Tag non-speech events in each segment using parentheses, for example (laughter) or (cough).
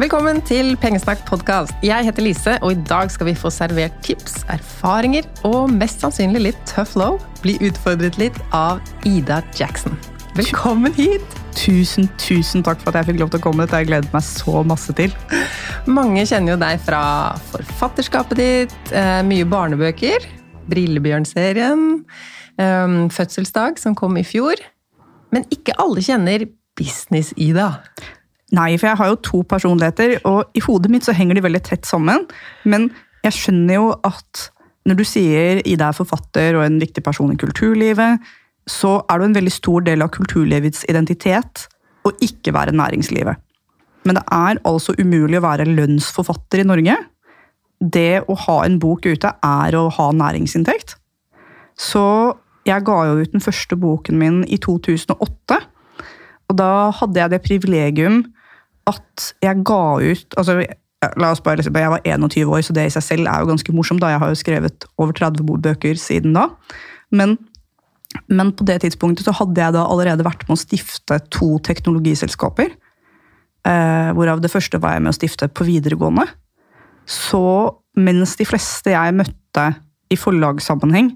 Velkommen til Pengesnakk podkast. Jeg heter Lise, og i dag skal vi få servert tips, erfaringer og mest sannsynlig litt tough low. Bli utfordret litt av Ida Jackson. Velkommen hit! Tusen, tusen takk for at jeg fikk lov til å komme. Dette har jeg gledet meg så masse til. Mange kjenner jo deg fra forfatterskapet ditt, eh, mye barnebøker, Brillebjørn-serien, eh, Fødselsdag, som kom i fjor. Men ikke alle kjenner Business-Ida. Nei, for jeg har jo to personligheter, og i hodet mitt så henger de veldig tett sammen. Men jeg skjønner jo at når du sier Ida er forfatter og en viktig person i kulturlivet, så er du en veldig stor del av kulturlivets identitet å ikke være næringslivet. Men det er altså umulig å være lønnsforfatter i Norge. Det å ha en bok ute er å ha næringsinntekt. Så jeg ga jo ut den første boken min i 2008. Og da hadde jeg det privilegium at jeg ga ut altså, La oss bare liksom, Jeg var 21 år, så det i seg selv er jo ganske morsomt. da Jeg har jo skrevet over 30 bøker siden da. Men, men, på det tidspunktet så hadde jeg da allerede vært med å stifte to teknologiselskaper. Eh, hvorav det første var jeg med å stifte på videregående. Så mens de fleste jeg møtte i forlagssammenheng,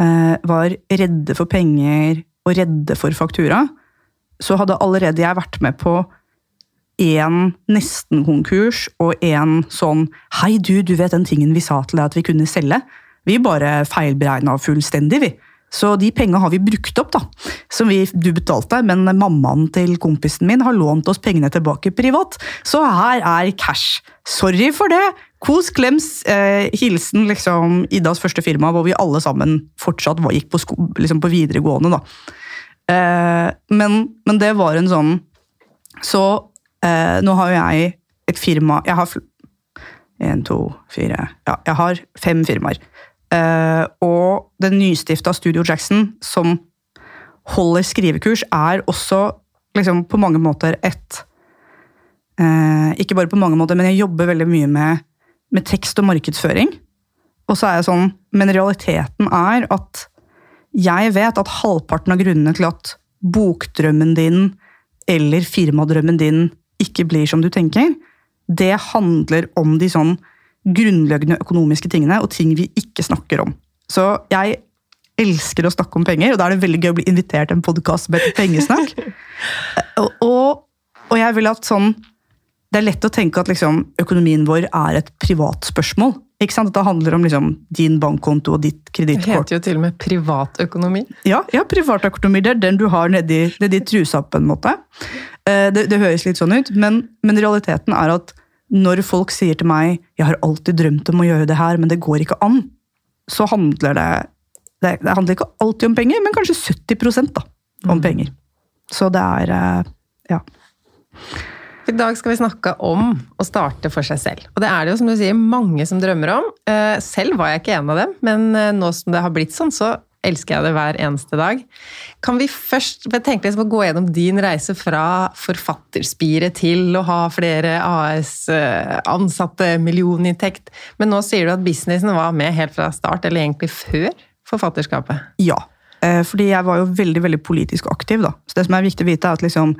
eh, var redde for penger og redde for faktura, så hadde allerede jeg vært med på én nesten-konkurs og én sånn 'Hei, du, du vet den tingen vi sa til deg at vi kunne selge?' Vi bare feilberegna fullstendig, vi. Så de penga har vi brukt opp, da. Som vi, du betalte, men mammaen til kompisen min har lånt oss pengene tilbake privat. Så her er cash. Sorry for det. Kos klems. Eh, hilsen liksom Idas første firma, hvor vi alle sammen fortsatt var, gikk på, sko, liksom på videregående, da. Eh, men, men det var en sånn Så Eh, nå har jo jeg et firma Jeg har én, to, fire Ja, jeg har fem firmaer. Eh, og den nystifta Studio Jackson, som holder skrivekurs, er også liksom på mange måter et eh, Ikke bare på mange måter, men jeg jobber veldig mye med, med tekst og markedsføring. Og så er jeg sånn, Men realiteten er at jeg vet at halvparten av grunnene til at bokdrømmen din eller firmadrømmen din ikke blir som du tenker, det handler om de sånn grunnleggende økonomiske tingene og ting vi ikke snakker om. Så jeg elsker å snakke om penger, og da er det veldig gøy å bli invitert til en podkast med pengesnakk. (laughs) og, og, og, jeg vil at sånn Det er lett å tenke at liksom, økonomien vår er et privat spørsmål. Ikke sant? At det handler om liksom, din bankkonto og ditt kredittkort. Det heter jo til og med privatøkonomi. Ja, ja privatøkonomi. Det er den du har nedi, nedi trusa, på en måte. Eh, det, det, høres litt sånn ut, men, men, realiteten er at når folk sier til meg 'jeg har alltid drømt om å gjøre det her, men det går ikke an', så handler det Det, det handler ikke alltid om penger, men kanskje 70% da, om mm. penger. Så det er eh, Ja. I dag skal vi snakke om å starte for seg selv. Og det er det jo som du sier, mange som drømmer om. Eh, selv var jeg ikke en av dem, men nå som det har blitt sånn, så elsker jeg det hver eneste dag. Kan vi først tenke liksom å gå gjennom din reise fra forfatterspiret til å ha flere AS-ansatte, millioninntekt. Men nå sier du at businessen var med helt fra start, eller egentlig før forfatterskapet? Ja, eh, fordi jeg var jo veldig veldig politisk aktiv. da. Så det som er viktig å vite, er at liksom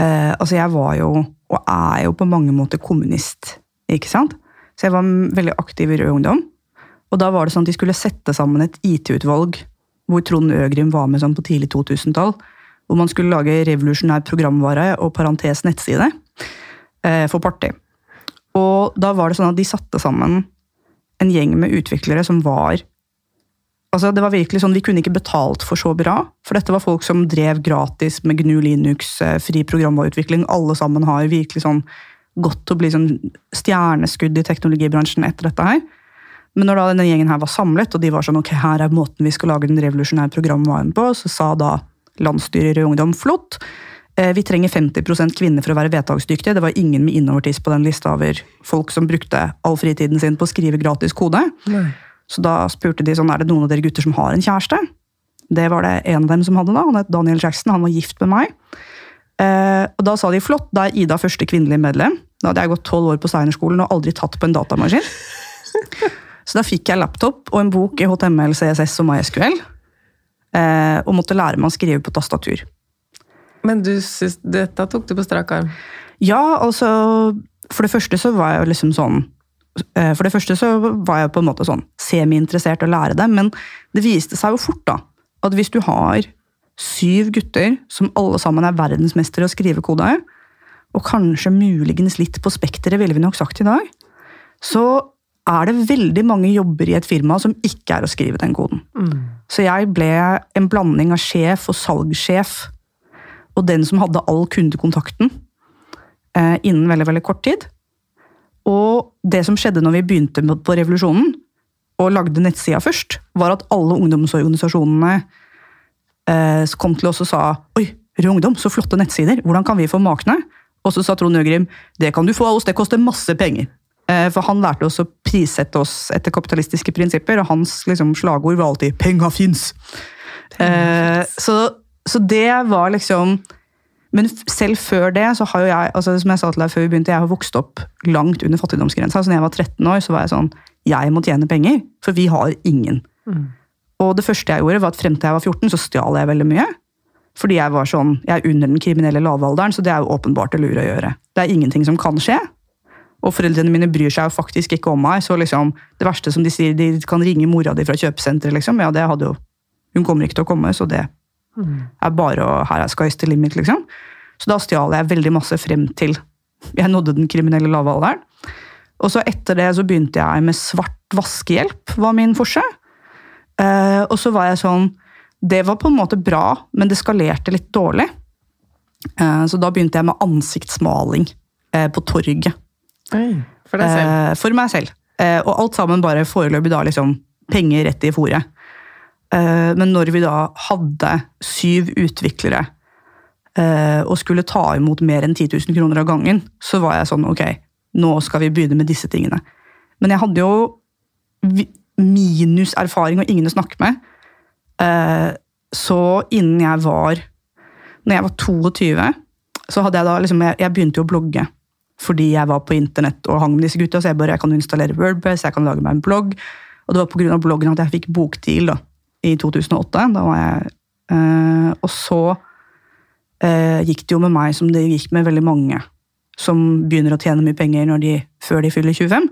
eh, Altså, jeg var jo, og er jo på mange måter kommunist, ikke sant? Så jeg var veldig aktiv i Rød Ungdom. Og da var det sånn at de skulle sette sammen et IT-utvalg hvor Trond Øgrim var med sånn på tidlig 2000-tall. Hvor man skulle lage revolusjonær programvare og parentes nettside eh, for Party. Og da var det sånn at de satte sammen en gjeng med utviklere som var Altså, det var virkelig sånn, Vi kunne ikke betalt for så bra, for dette var folk som drev gratis med GNU Linux, eh, fri programvareutvikling. Alle sammen har virkelig sånn gått til å bli sånn stjerneskudd i teknologibransjen etter dette her. Men når da denne gjengen her var samlet, og de var sånn ok, her er måten vi skal lage den revolusjonære programvaren på, så sa da landsstyret i Ungdom flott. Eh, vi trenger 50% kvinner for å være vedtaksdyktige. Det var ingen med innovertiss på den lista over folk som brukte all fritiden sin på å skrive gratis kode. Nei. Så da spurte de sånn, er det noen av dere gutter som har en kjæreste. Det var det en av dem som hadde. da, Han het Daniel Jackson, han var gift med meg. Eh, og Da sa de flott, da er Ida første kvinnelige medlem. Da hadde jeg gått tolv år på Steinerskolen og aldri tatt på en datamaskin. Så da fikk jeg laptop og en bok i HTML, CSS og MySQL. Eh, og måtte lære meg å skrive på tastatur. Men du synes, dette tok du på strak arm? Ja, altså For det første så var jeg jo liksom sånn eh, For det første så var jeg på en måte sånn semi-interessert i å lære det, men det viste seg jo fort da, at hvis du har syv gutter som alle sammen er verdensmestere i å skrive kode, og kanskje muligens litt på spekteret, ville vi nok sagt i dag, så er det veldig mange jobber i et firma som ikke er å skrive den koden. Så jeg ble en blanding av sjef og salgssjef, og den som hadde all kundekontakten eh, innen veldig, veldig kort tid. Og det som skjedde når vi begynte på Revolusjonen, og lagde nettsida først, var at alle ungdomsorganisasjonene eh, kom til oss og sa Oi, Rød Ungdom, så flotte nettsider, hvordan kan vi få makene? Og så sa Trond Øgrim det kan du få av oss, det koster masse penger. Eh, For han lærte oss å prissette oss etter kapitalistiske prinsipper, og hans liksom, slagord var alltid 'penga fins'. Eh, så, så det var liksom Men selv før det, så har jo jeg altså som jeg sa til deg før vi begynte, jeg har vokst opp langt under fattigdomsgrensa. Så når jeg var 13 år, så var jeg sånn Jeg må tjene penger, for vi har ingen. Og det første jeg gjorde, var at frem til jeg var 14, så stjal jeg veldig mye. Fordi jeg var sånn, jeg er under den kriminelle lavalderen, så det er jo åpenbart det lure å gjøre. Det er ingenting som kan skje. Og foreldrene mine bryr seg jo faktisk ikke om meg. Så liksom, det verste som de sier, de kan ringe mora di fra kjøpesenteret, liksom. Ja, det hadde jo Hun kommer ikke til å komme, så det er bare å Her er sky's the limit, liksom. Så da stjal jeg veldig masse frem til jeg nådde den kriminelle lavalderen. Og så etter det så begynte jeg med svart vaskehjelp, var min forse. Eh, og så var jeg sånn Det var på en måte bra, men det skalerte litt dårlig. Eh, så da begynte jeg med ansiktsmaling eh, på torget. For deg selv. Eh, for meg selv. Eh, og alt sammen bare foreløpig da liksom penger rett i fòret. Eh, men når vi da hadde syv utviklere eh, og skulle ta imot mer enn 10 000 kroner av gangen, så var jeg sånn ok, nå skal vi begynne med disse tingene. Men jeg hadde jo minus erfaring og ingen å snakke med. Eh, så innen jeg var Når jeg var 22, så hadde jeg da liksom Jeg, jeg begynte jo å blogge fordi jeg var på internett og hang med disse gutta. Så jeg bare jeg kan installere Wordpress, jeg kan lage meg en blogg. Og det var pga. bloggen at jeg fikk bokdeal da, i 2008. Da var jeg, øh, og så øh, gikk det jo med meg som det gikk med veldig mange som begynner å tjene mye penger når de, før de fyller 25.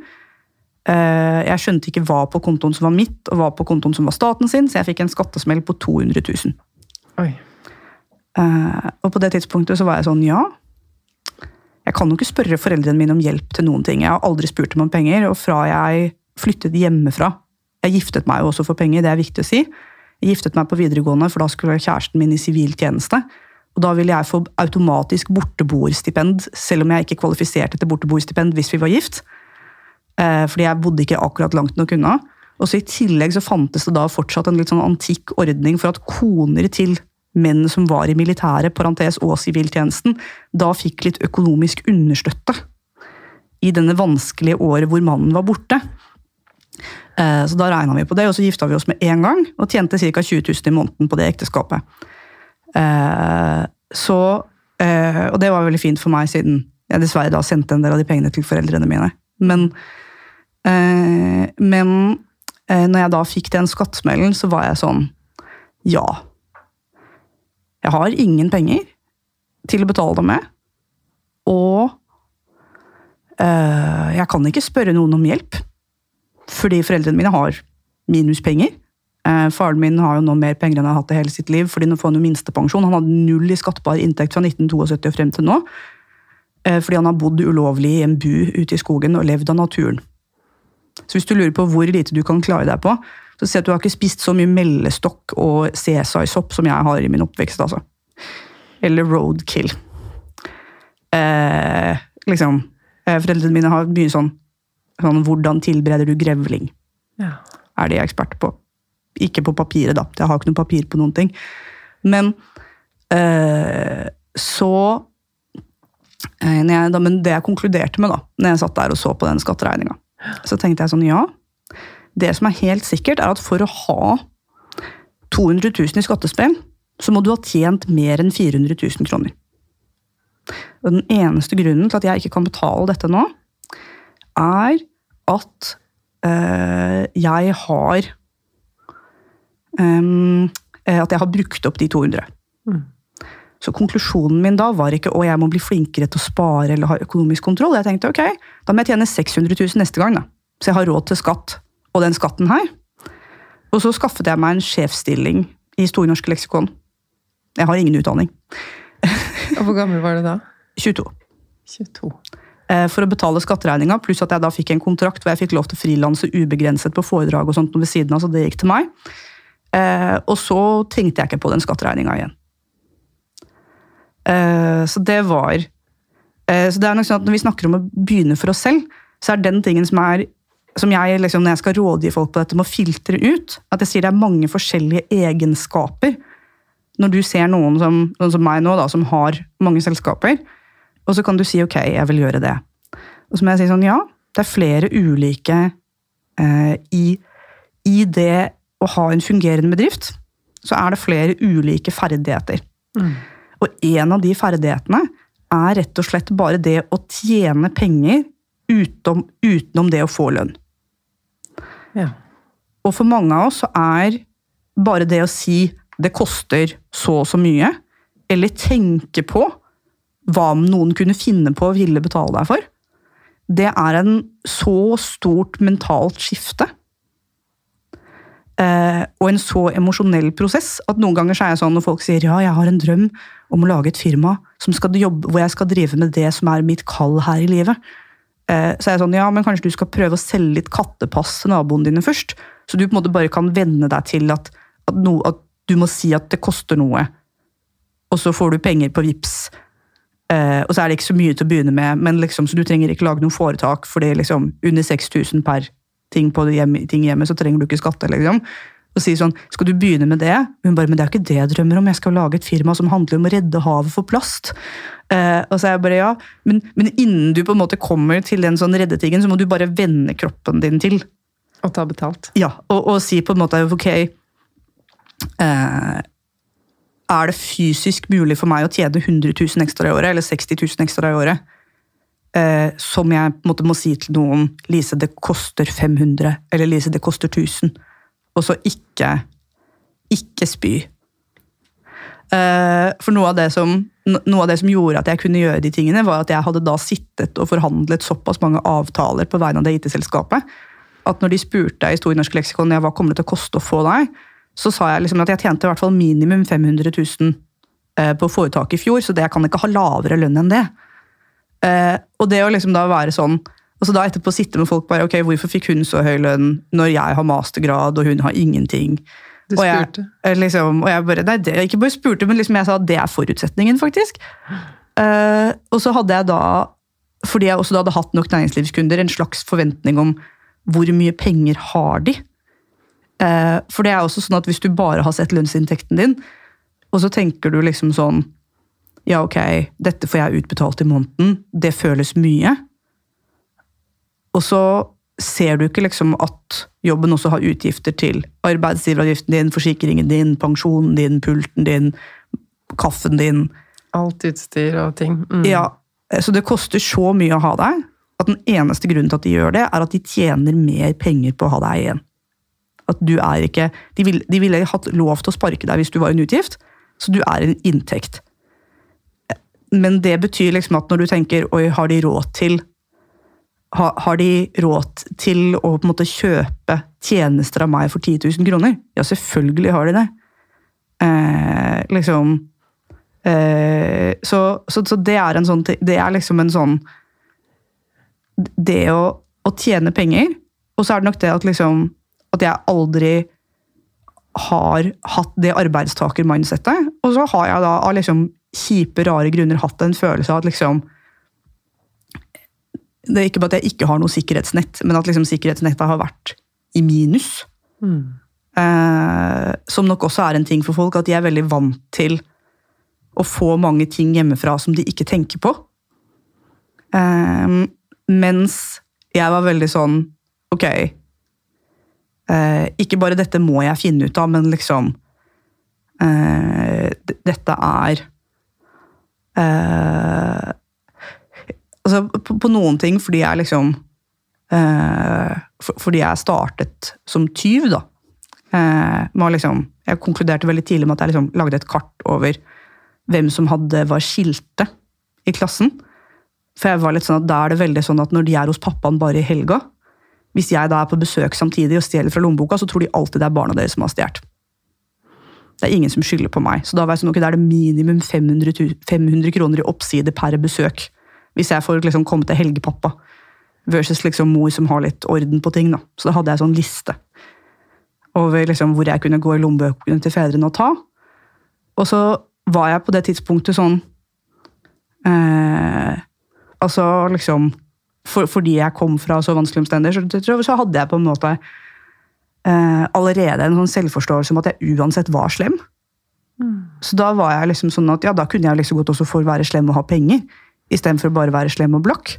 Uh, jeg skjønte ikke hva på kontoen som var mitt, og hva på kontoen som var staten sin, så jeg fikk en skattesmell på 200 000. Oi. Eh, og på det tidspunktet så var jeg sånn, ja. Jeg kan jo ikke spørre foreldrene mine om hjelp til noen ting. Jeg har aldri spurt dem om penger, og fra jeg flyttet hjemmefra Jeg giftet meg jo også for penger, det er viktig å si. Jeg giftet meg på videregående, for da skulle kjæresten min i sivil tjeneste. Og da ville jeg få automatisk borteboerstipend, selv om jeg ikke kvalifiserte til borteboerstipend hvis vi var gift. Eh, fordi jeg bodde ikke akkurat langt nok unna. Og så I tillegg så fantes det da fortsatt en litt sånn antikk ordning for at koner til menn som var i militæret, parentes og siviltjenesten, da fikk litt økonomisk understøtte i denne vanskelige året hvor mannen var borte. Eh, Så da regna vi på det, og så gifta vi oss med en gang og tjente ca. 20 000 i måneden på det ekteskapet. Eh, Så, eh, og det var veldig fint for meg, siden jeg dessverre da sendte en del av de pengene til foreldrene mine. Men, men når jeg da fikk den skattsmellen, så var jeg sånn Ja. Jeg har ingen penger til å betale dem med. Og eh, jeg kan ikke spørre noen om hjelp. Fordi foreldrene mine har minuspenger. Eh, faren min har jo nå mer penger enn han har hatt i hele sitt liv, fordi nå får han jo minstepensjon. Han hadde null i skattbar inntekt fra 1972 og frem til nå. Eh, fordi han har bodd ulovlig i en bu ute i skogen og levd av naturen. Så hvis du lurer på hvor lite du kan klare deg på, så si at du har ikke spist så mye mellestokk og cæsarsopp som jeg har i min oppvekst, altså. Eller roadkill. Eh, liksom. Eh, foreldrene mine har mye sånn, sånn Hvordan tilbereder du grevling? Ja. er de eksperter på. Ikke på papiret, da. Jeg har ikke noe papir på noen ting. Men eh, så eh, når jeg, da, Men det jeg konkluderte med, da, når jeg satt der og så på den skatteregninga, så tenkte jeg sånn, ja. Det som er helt sikkert, er at for å ha 200 000 i skattespill, så må du ha tjent mer enn 400 000 kroner. Og den eneste grunnen til at jeg ikke kan betale dette nå, er at øh, jeg har eh, At jeg har brukt opp de 200. Mm. Så konklusjonen min da var ikke å jeg må bli flinkere til å spare eller ha økonomisk kontroll. Jeg tenkte ok, da må jeg tjene 600 000 neste gang, da. så jeg har råd til skatt og den skatten her. Og så skaffet jeg meg en sjefsstilling i Store norske leksikon. Jeg har ingen utdanning. Og hvor gammel var du da? 22. 22. Eh, For å betale skatteregninga, pluss at jeg da fikk en kontrakt hvor jeg fikk lov til å frilanse ubegrenset på foredrag og sånt ved siden av, så det gikk til meg. Eh, Og så tenkte jeg ikke på den skatteregninga igjen. Eh, Så det var eh, Så det er nok sånn at Når vi snakker om å begynne for oss selv, så er den tingen som er som jeg, liksom, når jeg skal rådgi folk på dette, må filtre ut. At jeg sier det er mange forskjellige egenskaper. Når du ser noen som, noen som meg nå, da, som har mange selskaper, og så kan du si ok, jeg vil gjøre det. Og så må jeg si sånn, ja, det er flere ulike eh, i, I det å ha en fungerende bedrift, så er det flere ulike ferdigheter. Og en av de ferdighetene er rett og slett bare det å tjene penger utenom, utenom det å få lønn. Ja. Og for mange av oss så er bare det å si det koster så og så mye, eller tenke på hva noen kunne finne på å ville betale deg for, det er en så stort mentalt skifte. Eh, og en så emosjonell prosess at noen ganger så er jeg sånn når folk sier ja, jeg har en drøm om å lage et firma jobbe, hvor jeg skal drive med det som er mitt kall her i livet. Uh, så er jeg sånn, ja, men kanskje du skal prøve å selge litt kattepass til naboene dine først. Så du på en måte bare kan venne deg til at, at, no, at du må si at det koster noe. Og så får du penger på VIPS. Uh, og så er det ikke så mye til å begynne med, men liksom, så du trenger ikke lage noe foretak, for det er liksom under 6000 per ting på hjem, ting hjemme, så trenger du ikke skatte. liksom. Og si sånn, skal du begynne med det? Hun bare, men det er jo ikke det jeg drømmer om, jeg skal lage et firma som handler om å redde havet for plast. Eh, og så er jeg bare, ja, men, men innen du på en måte kommer til den sånn reddetingen, så må du bare vende kroppen din til. Og ta betalt. Ja, og, og si på en måte, ok, eh, er det fysisk mulig for meg å tjene 100 000 ekstra i året, eller 60 000 ekstra i året, eh, som jeg måte må si til noen, Lise, det koster 500, eller Lise, det koster 1000, og så ikke, ikke spy. Eh, for noe av, det som, noe av det som gjorde at jeg kunne gjøre de tingene, var at jeg hadde da sittet og forhandlet såpass mange avtaler på vegne av det IT-selskapet, at når de spurte i Stor norsk leksikon hva kommer det til å koste å få deg, så sa jeg liksom at jeg tjente i hvert fall minimum 500 000 eh, på foretaket i fjor, så det jeg kan ikke ha lavere lønn enn det. Eh, og det å liksom da være sånn, og så da etterpå sitte med folk bare, ok, hvorfor fikk hun så høy lønn når jeg har mastergrad og hun har ingenting? Du Og jeg- spurte. Eh, Liksom, og jeg bare, nei, det, ikke bare spurte, men liksom jeg sa at det er forutsetningen, faktisk. Eh, og så hadde jeg da, fordi jeg også da hadde hatt nok næringslivskunder, en slags forventning om hvor mye penger har de. Eh, for det er også sånn at hvis du bare har sett lønnsinntekten din, og så tenker du liksom sånn Ja, ok, dette får jeg utbetalt i måneden, det føles mye. Og så ser du ikke liksom at jobben også har utgifter til arbeidsgiveravgiften din, forsikringen din, pensjonen din, pulten din, kaffen din. Alt utstyr og ting. Mm. Ja, Så det koster så mye å ha deg at den eneste grunnen til at de gjør det, er at de tjener mer penger på å ha deg igjen. At du er ikke, De vil, de ville hatt lov til å sparke deg hvis du var en utgift, så du er en inntekt. Men det betyr liksom at når du tenker oi, har de råd til har, Har de råd til å på en måte kjøpe tjenester av meg for 10 000 kroner? Ja, selvfølgelig har de det. Eh, liksom eh, så, så, så det er en sånn Det er liksom en sånn Det å, å tjene penger, og så er det nok det at liksom At jeg aldri har hatt det arbeidstaker-mindsettet. Og så har jeg da av liksom kjipe, rare grunner hatt en følelse av at liksom Det er ikke bare at jeg ikke har noe sikkerhetsnett, men at liksom sikkerhetsnettet har vært i minus. Mm. Eh, som nok også er en ting for folk, at de er veldig vant til å få mange ting hjemmefra som de ikke tenker på. Eh, mens jeg var veldig sånn Ok, eh, ikke bare dette må jeg finne ut av, men liksom eh, Dette er eh, Altså, på, på noen ting fordi jeg liksom eh, for, Fordi jeg startet som tyv, da. Eh, liksom, jeg konkluderte veldig tidlig med at jeg liksom lagde et kart over hvem som hadde var skilte i klassen. For jeg var litt sånn at Da er det veldig sånn at når de er hos pappaen bare i helga Hvis jeg da er på besøk samtidig og stjeler fra lommeboka, så tror de alltid det er barna deres som har stjålet. Det er ingen som skylder på meg. Så da jeg sånn, ok, da er det minimum 500, 500 kroner i oppside per besøk. Hvis jeg får liksom komme til helgepappa. Versus liksom mor som har litt orden på ting. da. Så da hadde jeg sånn liste over liksom hvor jeg kunne gå i lommebøkene til fedrene og ta. Og så var jeg på det tidspunktet sånn eh, Altså liksom for, Fordi jeg kom fra så vanskelige omstendigheter, så, så hadde jeg på en måte eh, allerede en sånn selvforståelse om at jeg uansett var slem. Så da var jeg liksom sånn at ja, da kunne jeg liksom godt også for være slem og ha penger, istedenfor bare være slem og blakk.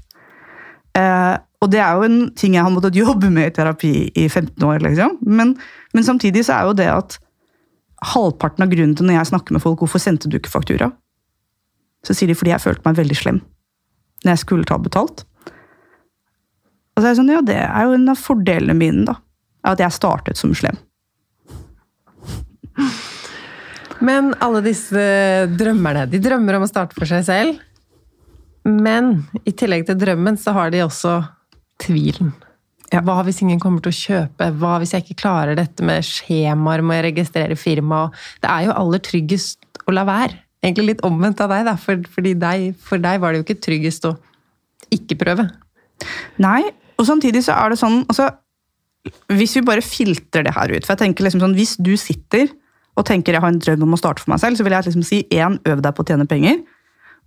Eh, og det er jo en ting jeg har måttet jobbe med i terapi i 15 år. liksom. Men, men samtidig så er jo det at halvparten av grunnen til når jeg snakker med folk, hvorfor sendte du ikke faktura? Så sier de fordi jeg følte meg veldig slem når jeg skulle ta betalt. Og så er jeg sånn, ja, det er jo en av fordelene mine, da. At jeg startet som slem. Men alle disse drømmerne, de drømmer om å starte for seg selv. Men i tillegg til drømmen, så har de også tvilen. Ja. Hva hvis ingen kommer til å kjøpe? Hva hvis jeg ikke klarer dette med skjemaer, må jeg registrere firma? Det er jo aller tryggest å la være. Egentlig litt omvendt av deg, da. For, fordi deg, for deg var det jo ikke tryggest å ikke prøve. Nei, og samtidig så er det sånn altså, Hvis vi bare filtrer det her ut for jeg tenker liksom sånn, Hvis du sitter og tenker jeg har en drøm om å starte for meg selv, så vil jeg liksom si én, øv deg på å tjene penger.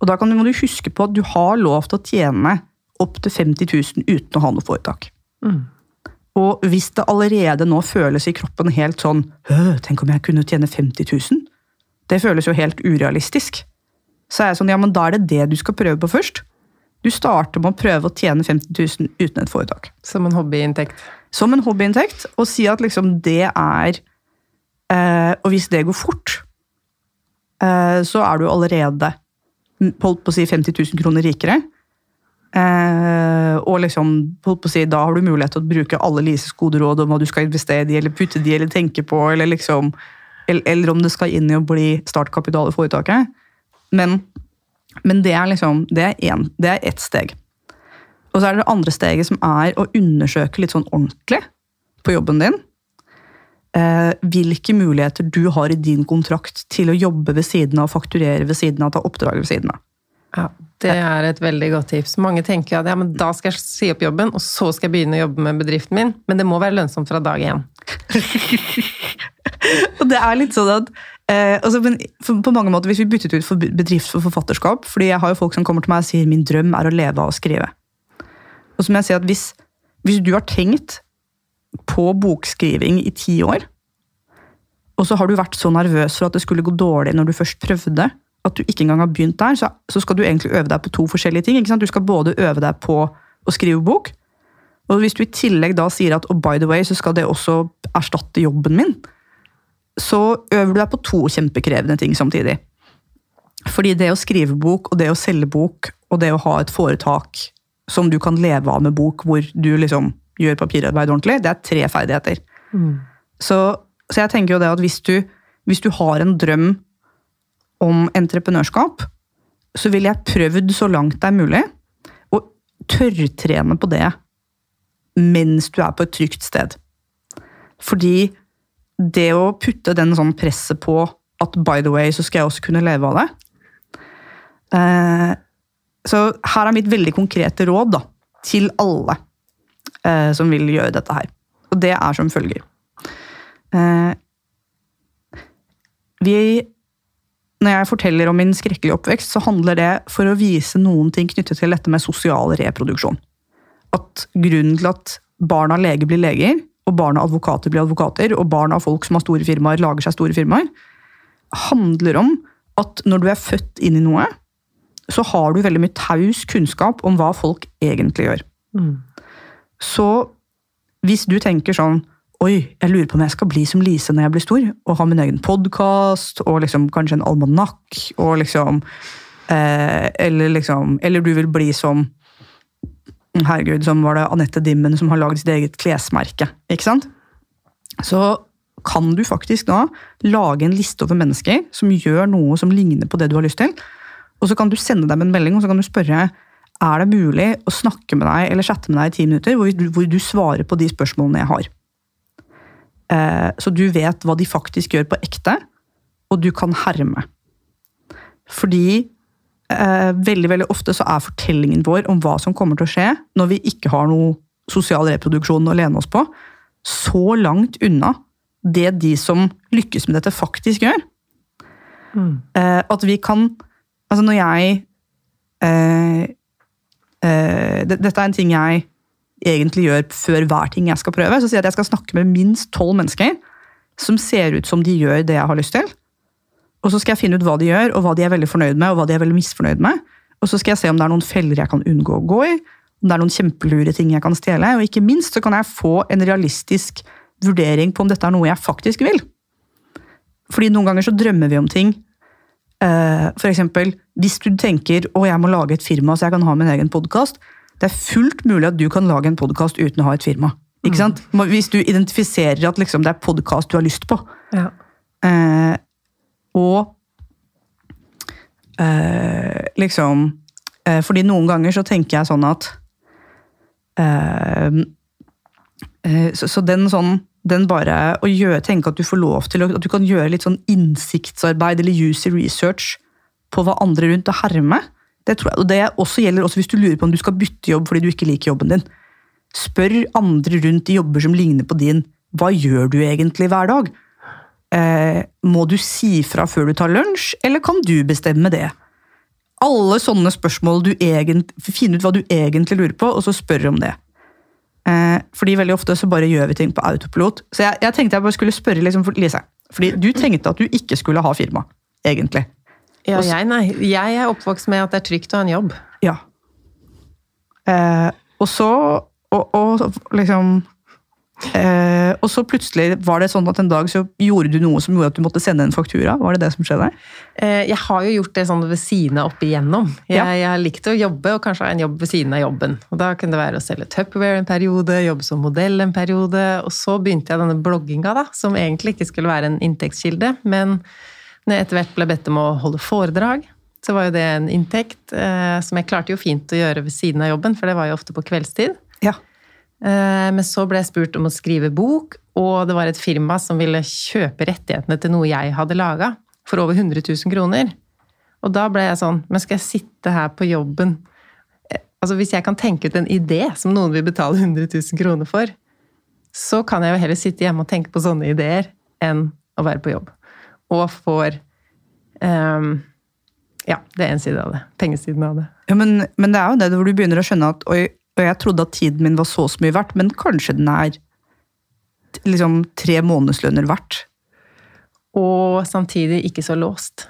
Og da kan du, må du huske på at du har lov til å tjene opptil 50 000 uten å ha noe foretak. Og hvis det allerede nå føles i kroppen helt sånn «Øh, Tenk om jeg kunne tjene 50 000? Det føles jo helt urealistisk. Så er jeg sånn, ja, men da er det det du skal prøve på først. Du starter med å prøve å tjene 50 000 uten et foretak. Som en hobbyinntekt. Som en hobbyinntekt, og si at liksom det er eh, Og hvis det går fort, eh, så er du allerede holdt på å si 50 000 kroner rikere. Eh, og liksom, holdt på å si, da har du mulighet til å bruke alle Lises gode råd om hva du skal investere i, eller putte de, eller tenke på, eller liksom eller, eller om det skal inn i å bli startkapital i foretaket. Men, men det er liksom det er ett steg. Og så er det det andre steget som er å undersøke litt sånn ordentlig på jobben din. Eh, hvilke muligheter du har i din kontrakt til å jobbe ved siden av, fakturere ved siden av, ta oppdrag ved siden av. Ja, Det er et veldig godt tips. Mange tenker at ja, men da skal jeg si opp jobben, og så skal jeg begynne å jobbe med bedriften min. Men det må være lønnsomt fra dag én. (laughs) Og det er litt sånn at eh, altså, men for, På mange måter, hvis vi byttet ut for bedrift for forfatterskap fordi jeg har jo folk som kommer til meg og sier min drøm er å leve av å skrive. Og som jeg sier at hvis, hvis du har tenkt på bokskriving i ti år, og så har du vært så nervøs for at det skulle gå dårlig når du først prøvde, at du ikke engang har begynt der, så, så skal du egentlig øve deg på to forskjellige ting. Du skal både øve deg på å skrive bok, og hvis du i tillegg da sier at oh, by the way, så skal det også erstatte jobben min, så øver du deg på to kjempekrevende ting samtidig. Fordi det å skrive bok, og det å selge bok, og det å ha et foretak som du kan leve av med bok, hvor du liksom gjør papirarbeid ordentlig, det er tre ferdigheter. Så, så jeg tenker jo det at hvis du, hvis du har en drøm om entreprenørskap, så ville jeg prøvd så langt det er mulig å tørrtrene på det mens du er på et trygt sted. Fordi det å putte den sånn presset på at by the way, så skal jeg også kunne leve av det eh, Så her er mitt veldig konkrete råd da, til alle eh, som vil gjøre dette her. Og det er som følger. Eh, vi når jeg forteller om min skrekkelige oppvekst, så handler det for å vise noen ting knyttet til dette med sosial reproduksjon. At grunnen til at barn av leger blir leger, og barn av advokater blir advokater, og barn av folk som har store firmaer, lager seg store firmaer, handler om at når du er født inn i noe, så har du veldig mye taus kunnskap om hva folk egentlig gjør. Så hvis du tenker sånn Oi, jeg lurer på om jeg skal bli som Lise når jeg blir stor, og ha min egen podkast, og liksom kanskje en almanakk, og liksom eh, Eller liksom Eller du vil bli som Herregud, som var det Anette Dimmen som har lagd sitt eget klesmerke. Ikke sant? Så kan du faktisk da lage en liste over mennesker som gjør noe som ligner på det du har lyst til. Og så kan du sende dem en melding og så kan du spørre er det mulig å snakke med deg eller chatte med deg i ti minutter hvor du, hvor du svarer på de spørsmålene jeg har. Eh, så du vet hva de faktisk gjør på ekte, og du kan herme. Fordi eh, veldig veldig ofte så er fortellingen vår om hva som kommer til å skje når vi ikke har noe sosial reproduksjon å lene oss på, så langt unna det de som lykkes med dette, faktisk gjør. Mm. Eh, at vi kan Altså, når jeg eh, eh, Dette er en ting jeg egentlig gjør før hver ting jeg skal prøve. Så sier jeg at jeg skal snakke med minst tolv mennesker som ser ut som de gjør det jeg har lyst til. Og så skal jeg finne ut hva de gjør, og hva de er veldig fornøyd med, og hva de er veldig misfornøyd med. Og så skal jeg se om det er noen feller jeg kan unngå å gå i, om det er noen kjempelure ting jeg kan stjele. Og ikke minst så kan jeg få en realistisk vurdering på om dette er noe jeg faktisk vil. Fordi noen ganger så drømmer vi om ting. Eh, for eksempel, hvis du tenker å jeg må lage et firma så jeg kan ha min egen podkast. Det er fullt mulig at du kan lage en podkast uten å ha et firma. Ikke sant? Hvis du identifiserer at liksom det er podkast du har lyst på. Ja. Eh, og eh, liksom eh, Fordi noen ganger så tenker jeg sånn at eh, eh, så, så, den sånn den bare å gjøre, tenke at du får lov til at du kan gjøre litt sånn innsiktsarbeid eller user research på hva andre rundt og herme. Det, tror jeg, og det også gjelder også hvis du lurer på om du skal bytte jobb fordi du ikke liker jobben din. Spør andre rundt i jobber som ligner på din. Hva gjør du egentlig hver dag? Eh, må du si fra før du tar lunsj, eller kan du bestemme det? Alle sånne spørsmål du egentlig, Finn ut hva du egentlig lurer på, og så spør om det. Eh, fordi veldig ofte så bare gjør vi ting på autopilot. Så jeg, jeg tenkte jeg bare skulle spørre liksom, Lise. Fordi du tenkte at du ikke skulle ha firma, egentlig. Ja, jeg nei. Jeg er oppvokst med at det er trygt å ha en jobb. Ja. Eh, og så og, og, liksom Eh, og så plutselig var det sånn at en dag så gjorde du noe som gjorde at du måtte sende en faktura. Var det det som skjedde? Eh, jeg har jo gjort det sånn ved siden av opp igjennom. Jeg, ja. jeg likte å jobbe, og kanskje ha en jobb ved siden av jobben. Og Da kunne det være å selge Tupperware en periode, jobbe som modell en periode. Og så begynte jeg denne blogginga, da, som egentlig ikke skulle være en inntektskilde. Men når jeg etter hvert ble bedt om å holde foredrag, så var jo det en inntekt eh, som jeg klarte jo fint å gjøre ved siden av jobben, for det var jo ofte på kveldstid. Ja. Eh, men så ble jeg spurt om å skrive bok, og det var et firma som ville kjøpe rettighetene til noe jeg hadde laga, for over 100 000 kroner. Og da ble jeg sånn Men skal jeg sitte her på jobben eh, Altså Hvis jeg kan tenke ut en idé som noen vil betale 100 000 kroner for, så kan jeg jo heller sitte hjemme og tenke på sånne ideer enn å være på jobb. Og får um, Ja, det er en side av det. Pengesiden av det. Ja, men, men, det er jo det hvor du begynner å skjønne at oi, og jeg trodde at tiden min var så så mye verdt, men kanskje den er liksom tre månedslønner verdt. Og samtidig ikke så låst.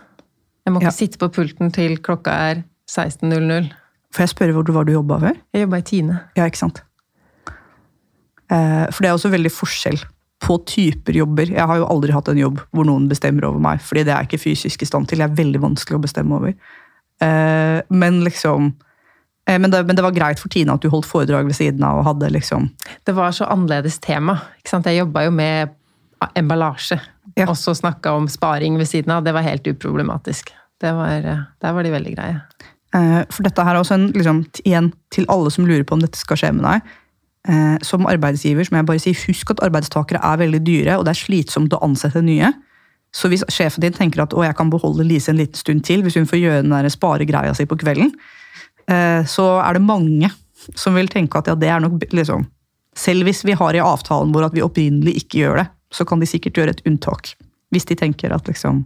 Jeg må ikke ja. sitte på pulten til klokka er 16.00. Får jeg spørre hvor du var du jobba før? Jeg jobba i Tine. Ja, ikke sant. Eh, for det er også veldig forskjell på typer jobber. Jeg har jo aldri hatt en jobb hvor noen bestemmer over meg, fordi det er jeg ikke fysisk i stand til. Jeg er veldig vanskelig å bestemme over. Eh, men liksom men det, men det, var greit for Tine at du holdt foredrag ved siden av? og hadde liksom... Det var så annerledes tema. Jeg jobba jo med emballasje. Ja. Og så snakka om sparing ved siden av. Det var helt uproblematisk. Var, eh, der var de veldig greie. Eh, for dette her er også en, liksom, igjen til alle som lurer på om dette skal skje med deg. Som arbeidsgiver som jeg bare si, husk at arbeidstakere er veldig dyre, og det er slitsomt å ansette nye. Så hvis sjefen din tenker at å, jeg kan beholde Lise en liten stund til hvis hun får gjøre den sparegreia si på kvelden, Eh, så er det mange som vil tenke at ja, det er nok liksom Selv hvis vi har i avtalen vår at vi opprinnelig ikke gjør det, så kan de sikkert gjøre et unntak. Hvis de tenker at liksom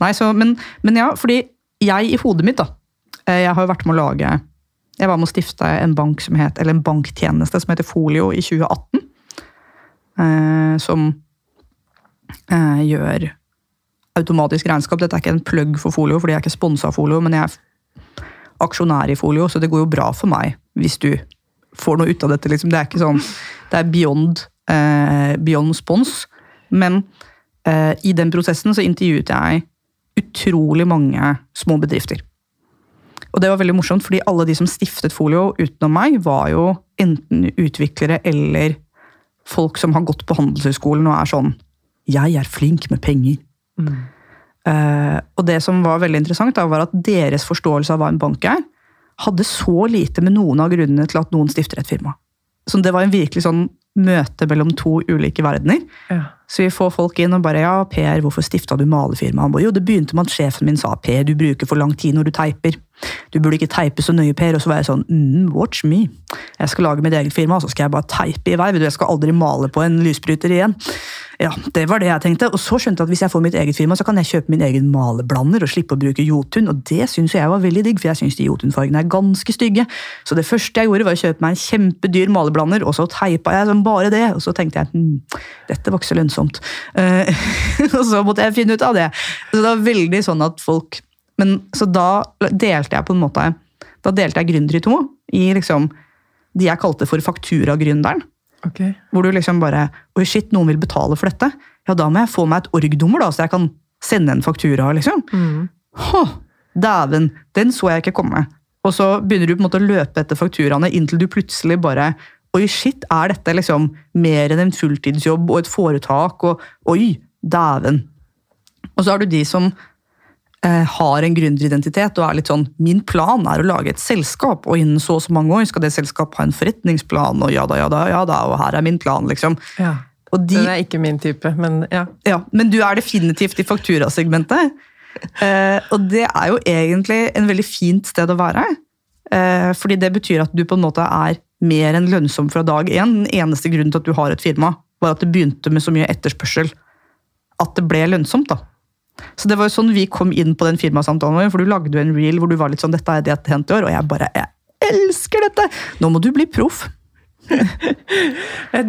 Nei, så, men, men ja, fordi jeg i hodet mitt, da eh, Jeg har jo vært med å lage Jeg var med å stifte en bank som het, eller en banktjeneste som heter Folio i 2018. Eh, som eh, gjør automatisk regnskap. Dette er ikke en plugg for Folio, fordi jeg er ikke sponsa av Folio, men jeg aksjonær i Folio, så det går jo bra for meg hvis du får noe ut av dette. Liksom. Det er ikke sånn Det er beyond, eh, beyond spons. Men eh, i den prosessen så intervjuet jeg utrolig mange små bedrifter. Og det var veldig morsomt, fordi alle de som stiftet Folio utenom meg, var jo enten utviklere eller folk som har gått på Handelshøyskolen og er sånn 'jeg er flink med penger'. Eh, og det som var veldig interessant, da, var at deres forståelse av hva en bank er, hadde så lite med noen av grunnene til at noen stifter et firma. Så det var en virkelig sånn møte mellom to ulike verdener. Ja. Så vi får folk inn og bare ja, Per, hvorfor stifta du malefirma? Han bare jo, det begynte med at sjefen min sa Per, du bruker for lang tid når du teiper. Du burde ikke teipe så nøye, Per. Og så var jeg sånn mm, watch me. Jeg skal lage mitt eget firma, og så skal jeg bare teipe i vei. Jeg skal aldri male på en lysbryter igjen. Ja, det var det jeg tenkte. Og så skjønte jeg at hvis jeg får mitt eget firma, så kan jeg kjøpe min egen maleblander og slippe å bruke Jotun. Og det syns jeg var veldig digg, for jeg syns de Jotun-fargene er ganske stygge. Så det første jeg gjorde, var å kjøpe meg en kjempedyr maleblander, og så teipa jeg som bare det. Og så tenkte jeg hm, dette var ikke så lønnsomt. Eh, (laughs) og så måtte jeg finne ut av det. Så det var veldig sånn at folk Men så da delte jeg på en måte Da delte jeg gründer i to. I liksom de jeg kalte for fakturagründeren. Okay. Hvor du liksom bare Oi, shit, noen vil betale for dette. Ja, da må jeg få meg et org-nummer, da, så jeg kan sende en faktura, liksom. Mm. Hå, dæven, den så jeg ikke komme. Og så begynner du på en måte å løpe etter fakturaene inntil du plutselig bare Oi, shit, er dette liksom mer enn en fulltidsjobb og et foretak? Og oi, dæven. Og så har du de som eh, har en gründeridentitet og er litt sånn Min plan er å lage et selskap, og innen så og så mange år skal det selskapet ha en forretningsplan, og ja da, ja da, ja da, og her er min plan, liksom. Ja. De, Det er ikke min type, men ja. ja, men du er definitivt i fakturasegmentet. (laughs) Eh, og det er jo egentlig en veldig fint sted å være. Eh, fordi det betyr at du på en måte er mer enn lønnsom fra dag én. Den eneste grunnen til at du har et firma, var at det begynte med så mye etterspørsel at det ble lønnsomt. da. Så det var jo sånn vi kom inn på den firmasamtalen for du lagde jo en reel hvor du var litt sånn 'Dette er det jeg har tjent i år', og jeg bare jeg elsker dette! Nå må du bli proff. (laughs)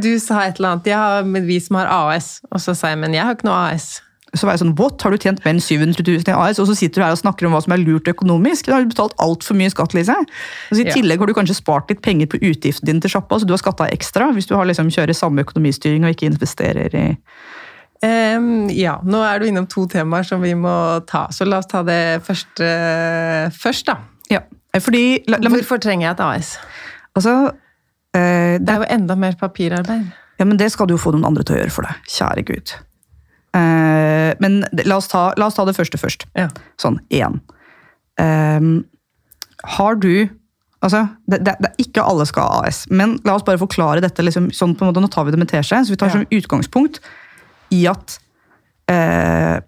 Du sa et eller annet. Ja, men vi som har AS. Og så sa jeg, men jeg har ikke noe AS. Så var jeg sånn, what, har du tjent mer enn 700 000 i AS, og så sitter du her og snakker om hva som er lurt økonomisk? Da har du betalt altfor mye skatt, Lise. Så I Ja. tillegg har du kanskje spart litt penger på utgiften din til sjappa, så du har skatta ekstra hvis du har liksom kjører samme økonomistyring og ikke investerer i um, ja, nå er du innom to temaer som vi må ta, så la oss ta det første først, da. Ja, fordi la, la Hvorfor trenger jeg et AS? altså, eh, Det er jo enda mer papirarbeid. Ja, men det skal du jo få noen andre til å gjøre for deg. Kjære Gud. Eh, men la oss, ta, la oss ta det første først. Ja. Sånn, én. Um, har du Altså, det, det, det ikke alle skal ha AS, men la oss bare forklare dette. Liksom, sånn på en måte, Nå tar vi det med teskje, så vi tar Ja. som utgangspunkt i at uh,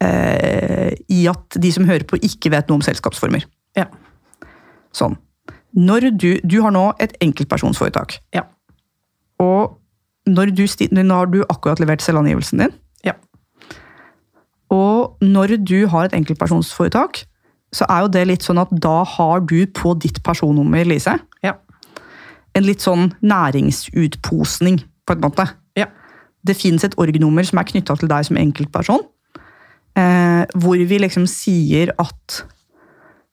uh, I at de som hører på, ikke vet noe om selskapsformer. Ja. Sånn. Når du, du har nå et enkeltpersonsforetak. Ja. Og når du, når du akkurat levert selvangivelsen din. Og når du har et enkeltpersonsforetak, så er jo det litt sånn at da har du på ditt personnummer, Lise, Ja. en litt sånn næringsutposning, på en måte. Ja. Det fins et org-nummer som er knytta til deg som enkeltperson, eh, hvor vi liksom sier at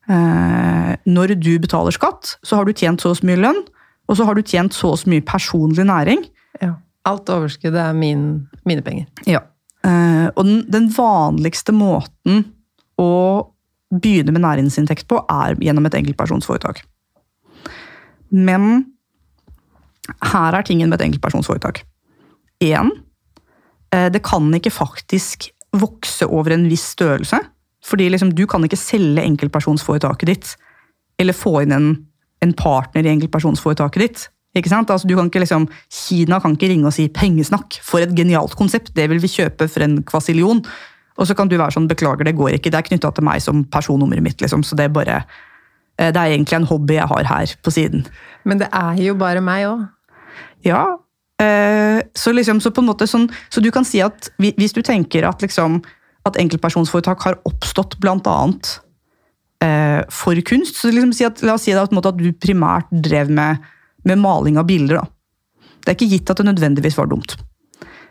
eh, når du betaler skatt, så har du tjent så og så mye lønn, og så har du tjent så og så mye personlig næring. ja. Alt overskuddet er min, mine penger. Ja. Eh, og den, den vanligste måten å begynne med næringsinntekt på, er gjennom et enkeltpersonsforetak. Men her er tingen med et enkeltpersonsforetak. Én, eh, det kan ikke faktisk vokse over en viss størrelse. Fordi liksom, du kan ikke selge enkeltpersonsforetaket ditt, eller få inn en, en partner i enkeltpersonsforetaket ditt. Ikke sant? Altså, du kan ikke liksom, Kina kan ikke ringe og si 'pengesnakk', for et genialt konsept, det vil vi kjøpe for en kvasillion. Og så kan du være sånn 'beklager, det går ikke', det er knytta til meg som personnummeret mitt. liksom, så det er bare eh, det er egentlig en hobby jeg har her på siden. Men det er jo bare meg òg. Ja. Eh, så, liksom, så på en måte sånn, så du kan si at hvis du tenker at, liksom, at enkeltpersonsforetak har oppstått bl.a. Eh, for kunst, så liksom si at, la oss si at, på en måte at du primært drev med, med maling av bilder. Da. Det er ikke gitt at det nødvendigvis var dumt.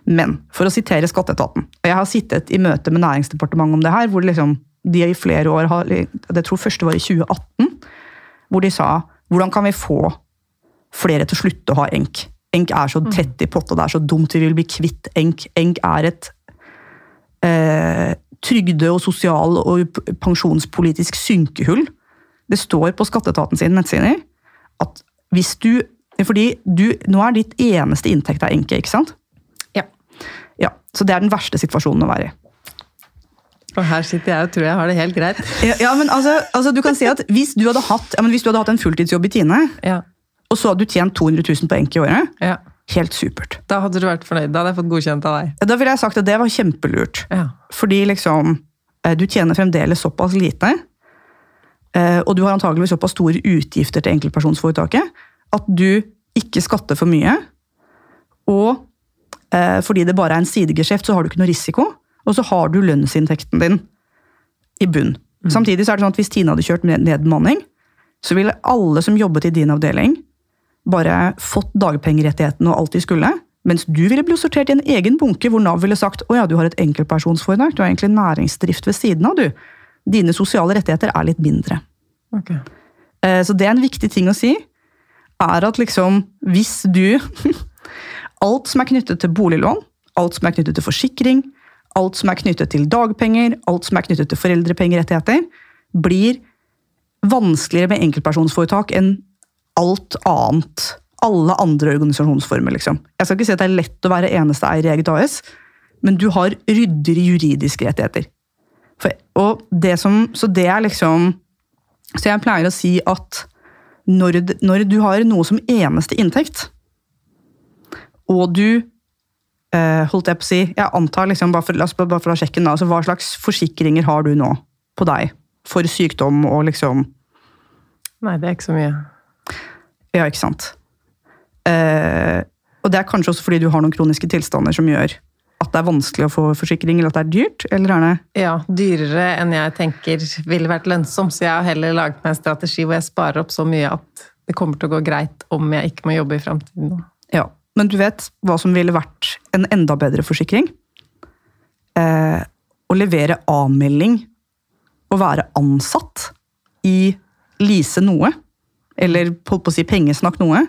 Men for å sitere Skatteetaten og Jeg har sittet i møte med Næringsdepartementet om det her, hvor liksom de i flere år har Jeg tror første var i 2018, hvor de sa hvordan kan vi få flere til å slutte å ha enk. Enk er så tett i potta, det er så dumt, vi vil bli kvitt enk. Enk er et eh, trygde- og sosial- og pensjonspolitisk synkehull. Det står på skatteetaten sine nettsider hvis du Fordi du, nå er ditt eneste inntekt av enke, ikke sant? Ja. Ja, Så det er den verste situasjonen å være i. Og her sitter jeg og tror jeg har det helt greit. Ja, ja men altså, altså, du kan si at Hvis du hadde hatt, ja, du hadde hatt en fulltidsjobb i Tine, Ja, og så hadde du tjent 200 000 på enke i året, ja. helt supert. Da hadde du vært fornøyd. Da hadde jeg fått godkjent av deg. Da ville jeg sagt at det var kjempelurt. Ja. Fordi liksom, eh, du tjener fremdeles såpass lite, og du har antageligvis såpass store utgifter til enkeltpersonsforetaket, at du ikke skatter for mye. Og eh, fordi det bare er en sidegeskjeft, så har du ikke noe risiko. Og så har du lønnsinntekten din i bunn. Samtidig så er det sånn at hvis Tine hadde kjørt ned- nedbemanning, så ville alle som jobbet i din avdeling, bare fått dagpengerettighetene og alt de skulle. Mens du ville blitt sortert i en egen bunke hvor Nav ville sagt å ja, du har et enkeltpersonsforetak, du har egentlig næringsdrift ved siden av, du. Dine sosiale rettigheter er litt mindre. Ok. Eh, Så det er en viktig ting å si, er at liksom, hvis du (laughs) Alt som er knyttet til boliglån, alt som er knyttet til forsikring, alt som er knyttet til dagpenger, alt som er knyttet til foreldrepengerettigheter, blir vanskeligere med enkeltpersonsforetak enn alt annet. Alle andre organisasjonsformer, liksom. Jeg skal ikke si at det er lett å være eneste eier i eget AS, men du har ryddigere juridiske rettigheter. Og det som, så det er liksom Så jeg pleier å si at når, når du har noe som eneste inntekt, og du eh, holdt jeg på å si, jeg antar liksom, bare for, la oss bare for å sjekke altså Hva slags forsikringer har du nå på deg for sykdom og liksom Nei, det er ikke så mye. Ja, ikke sant. Eh, og det er kanskje også fordi du har noen kroniske tilstander som gjør at det er vanskelig å få forsikring, eller at det er dyrt? Eller er det Ja, dyrere enn jeg tenker ville vært lønnsom, så jeg har heller laget meg en strategi hvor jeg sparer opp så mye at det kommer til å gå greit om jeg ikke må jobbe i fremtiden. Ja, men du vet hva som ville vært en enda bedre forsikring? Eh, å levere avmelding og være ansatt i Lise noe, eller holdt på å si pengesnakk noe.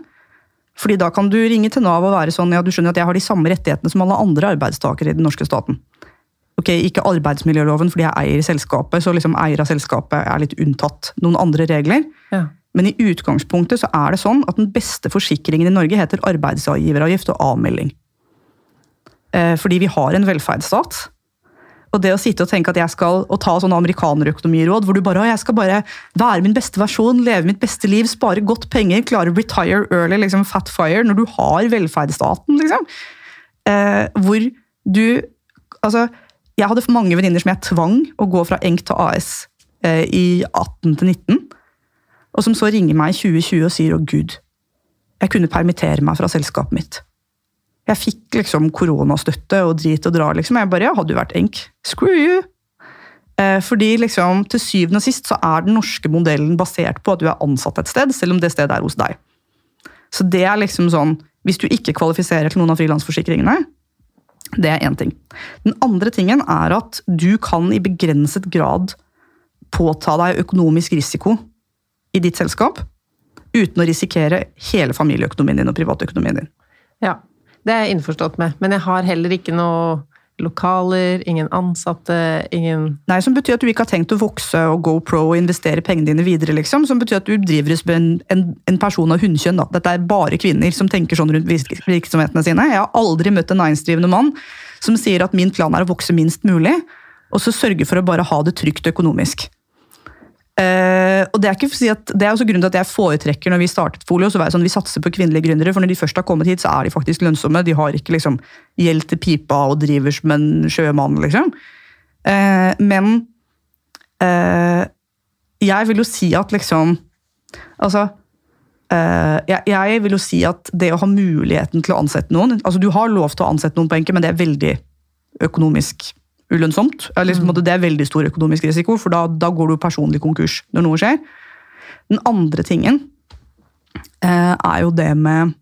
Fordi da kan du ringe til Nav og være sånn, ja du skjønner at jeg har de samme rettighetene som alle andre arbeidstakere i den norske staten. Ok, Ikke arbeidsmiljøloven fordi jeg eier selskapet, så liksom eier av selskapet er litt unntatt noen andre regler. Ja. Men i utgangspunktet så er det sånn at den beste forsikringen i Norge heter arbeidsgiveravgift og avmelding. Eh, Fordi vi har en velferdsstat. Og det å sitte og tenke at jeg skal og ta sånne amerikanerøkonomiråd, hvor du bare «Å, jeg skal bare være min beste versjon, leve mitt beste liv, spare godt penger, klare å retire early, liksom fat fire, når du har velferdsstaten, liksom. Eh, hvor du Altså, jeg hadde mange venninner som jeg tvang å gå fra Enk til AS eh, i 18 til 19 og som så ringer meg i 2020 og sier 'Å, gud, jeg kunne permittere meg fra selskapet mitt'. Jeg fikk liksom koronastøtte og drit og dra, liksom. Jeg bare 'Ja, hadde du vært enk, screw you'. Eh, Fordi liksom, til syvende og sist så er den norske modellen basert på at du er ansatt et sted, selv om det stedet er hos deg. Så det er liksom sånn Hvis du ikke kvalifiserer til noen av frilansforsikringene, det er én ting. Den andre tingen er at du kan i begrenset grad påta deg økonomisk risiko i ditt selskap uten å risikere hele familieøkonomien din og privatøkonomien din. ja, det er jeg innforstått med. Men jeg har heller ikke noe lokaler, ingen ansatte, ingen Nei, Som betyr at du ikke har tenkt å vokse og go pro og investere pengene dine videre. liksom. Som betyr at du driver med en, en, en person av hunnkjønn. da. Dette er bare kvinner som tenker sånn rundt virksomhetene sine. Jeg har aldri møtt en næringsdrivende mann som sier at min plan er å vokse minst mulig, og så sørge for å bare ha det trygt økonomisk. Eh, og Det er ikke si at, det er også grunnen til at jeg foretrekker når vi startet Folio, så var jeg sånn, vi satser på kvinnelige gründere. For når de først har kommet hit, så er de faktisk lønnsomme. De har ikke liksom gjeld til pipa og driver som en sjømann, liksom. Uh, men uh, jeg vil jo si at liksom Altså jeg, jeg vil jo si at det å ha muligheten til å ansette noen altså Du har lov til å ansette noen på enke, men det er veldig økonomisk ulønnsomt. Eller mm. måte, Det er veldig stor økonomisk risiko, for da, da går du personlig konkurs når noe skjer. Den andre tingen eh, er jo det med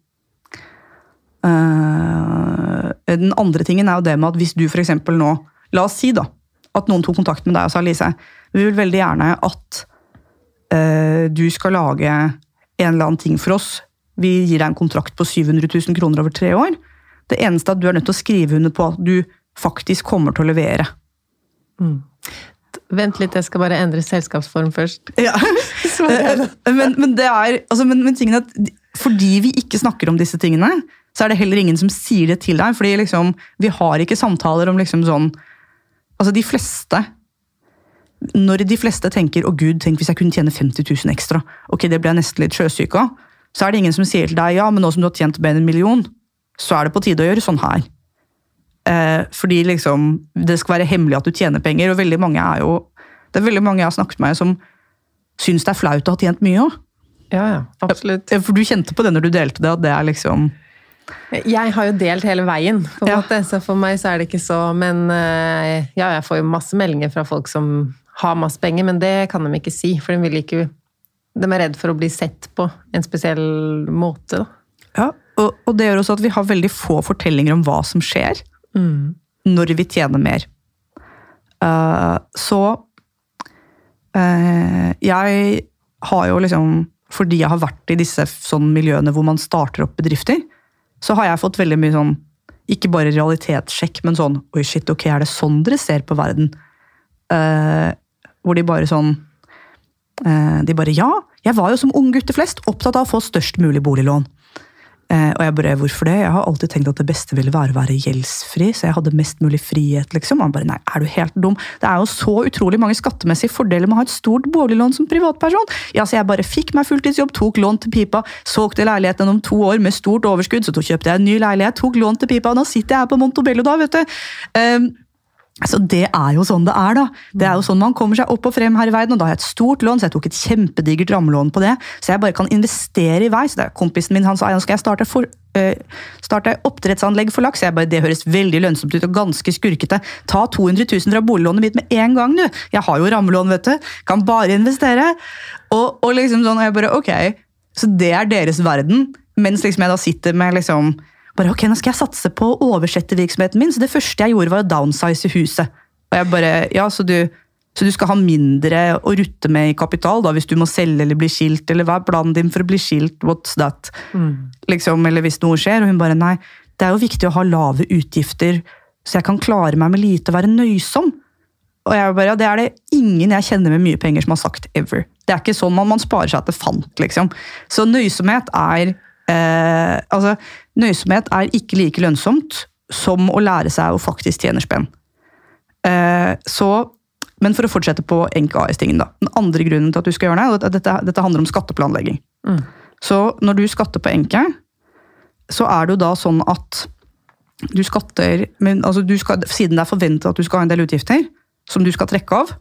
eh, Den andre tingen er jo det med at hvis du f.eks. nå La oss si da, at noen tok kontakt med deg og sa Lise, vi vil veldig gjerne at eh, du skal lage en eller annen ting for oss. Vi gir deg en kontrakt på 700 000 kroner over tre år. Det eneste er at du er nødt til å skrive under på at du faktisk kommer til å levere. Vent litt, jeg skal bare endre selskapsform først. (laughs) Ja. men, men, det er, altså, men, men tingen at fordi vi ikke snakker om disse tingene, så er det heller ingen som sier det til deg. fordi liksom, vi har ikke samtaler om liksom sånn Altså, de fleste Når de fleste tenker 'Å, gud, tenk hvis jeg kunne tjene 50 000 ekstra', ok, det blir jeg nesten litt sjøsyk av, så er det ingen som sier til deg 'ja, men nå som du har tjent enn en million', så er det på tide å gjøre sånn her'. Eh, fordi liksom, det skal være hemmelig at du tjener penger, og veldig mange er jo Det er veldig mange jeg har snakket med som syns det er flaut å ha tjent mye òg. Ja, ja, absolutt. For du kjente på det når du delte det, at det er liksom Jeg har jo delt hele veien, på en Ja. måte, så for meg så er det ikke så Men eh, ja, jeg får jo masse meldinger fra folk som har masse penger, men det kan de ikke si, for de vil ikke De er redd for å bli sett på en spesiell måte, da. Ja, og, og det gjør også at vi har veldig få fortellinger om hva som skjer når vi tjener mer. Uh, så uh, Jeg har jo liksom Fordi jeg har vært i disse sånn miljøene hvor man starter opp bedrifter, så har jeg fått veldig mye sånn Ikke bare realitetssjekk, men sånn Oi, shit, ok, er det sånn dere ser på verden? Uh, hvor de bare sånn De bare Ja, jeg var jo som unge gutter flest opptatt av å få størst mulig boliglån. Eh, og jeg bare, hvorfor det? Jeg har alltid tenkt at det beste ville være å være gjeldsfri, så jeg hadde mest mulig frihet, liksom. Og han bare, nei, er du helt dum? Det er jo så utrolig mange skattemessige fordeler med å ha et stort boliglån som privatperson. Ja, så jeg bare fikk meg fulltidsjobb, tok lån til pipa, solgte leiligheten om to år med stort overskudd, så kjøpte jeg en ny leilighet, tok lån til pipa, og nå sitter jeg her på Montobello da, vet du. Um, så det er jo sånn det er, da. Det er jo sånn man kommer seg opp og frem her i verden. Og da har jeg et stort lån, så jeg tok et kjempedigert rammelån på det. Så jeg bare kan investere i vei. Så det er kompisen min han sa nå skal jeg starte, for, øh, starte oppdrettsanlegg for laks. Jeg bare, Det høres veldig lønnsomt ut og ganske skurkete. Ta 200 000 fra boliglånet mitt med en gang, du. Jeg har jo rammelån, vet du. Kan bare investere. Og, og liksom sånn, og jeg bare, ok. Så det er deres verden. Mens liksom jeg da sitter med liksom bare, ok, nå skal jeg satse på å oversette virksomheten min, så det første jeg gjorde var å downsize huset. Og jeg bare, ja, så du, så du skal ha mindre å rutte med i kapital da, hvis du må selge eller bli skilt, eller hva er planen din for å bli skilt, what's that? Liksom, eller hvis noe skjer, og hun bare, nei, det er jo viktig å ha lave utgifter, så jeg kan klare meg med lite og være nøysom. Og jeg bare, ja, det er det ingen jeg kjenner med mye penger som har sagt ever. Det er ikke sånn man, man sparer seg til fant, liksom. Så nøysomhet er eh, altså, nøysomhet er ikke like lønnsomt som å lære seg å faktisk tjene spenn. Eh, så, men for å fortsette på Enk AS-tingen, da. Den andre grunnen til at du skal gjøre det, er at dette, dette handler om skatteplanlegging. Så når du skatter på Enke, så er det jo da sånn at du skatter men, altså du skal, Siden det er forventet at du skal ha en del utgifter som du skal trekke av,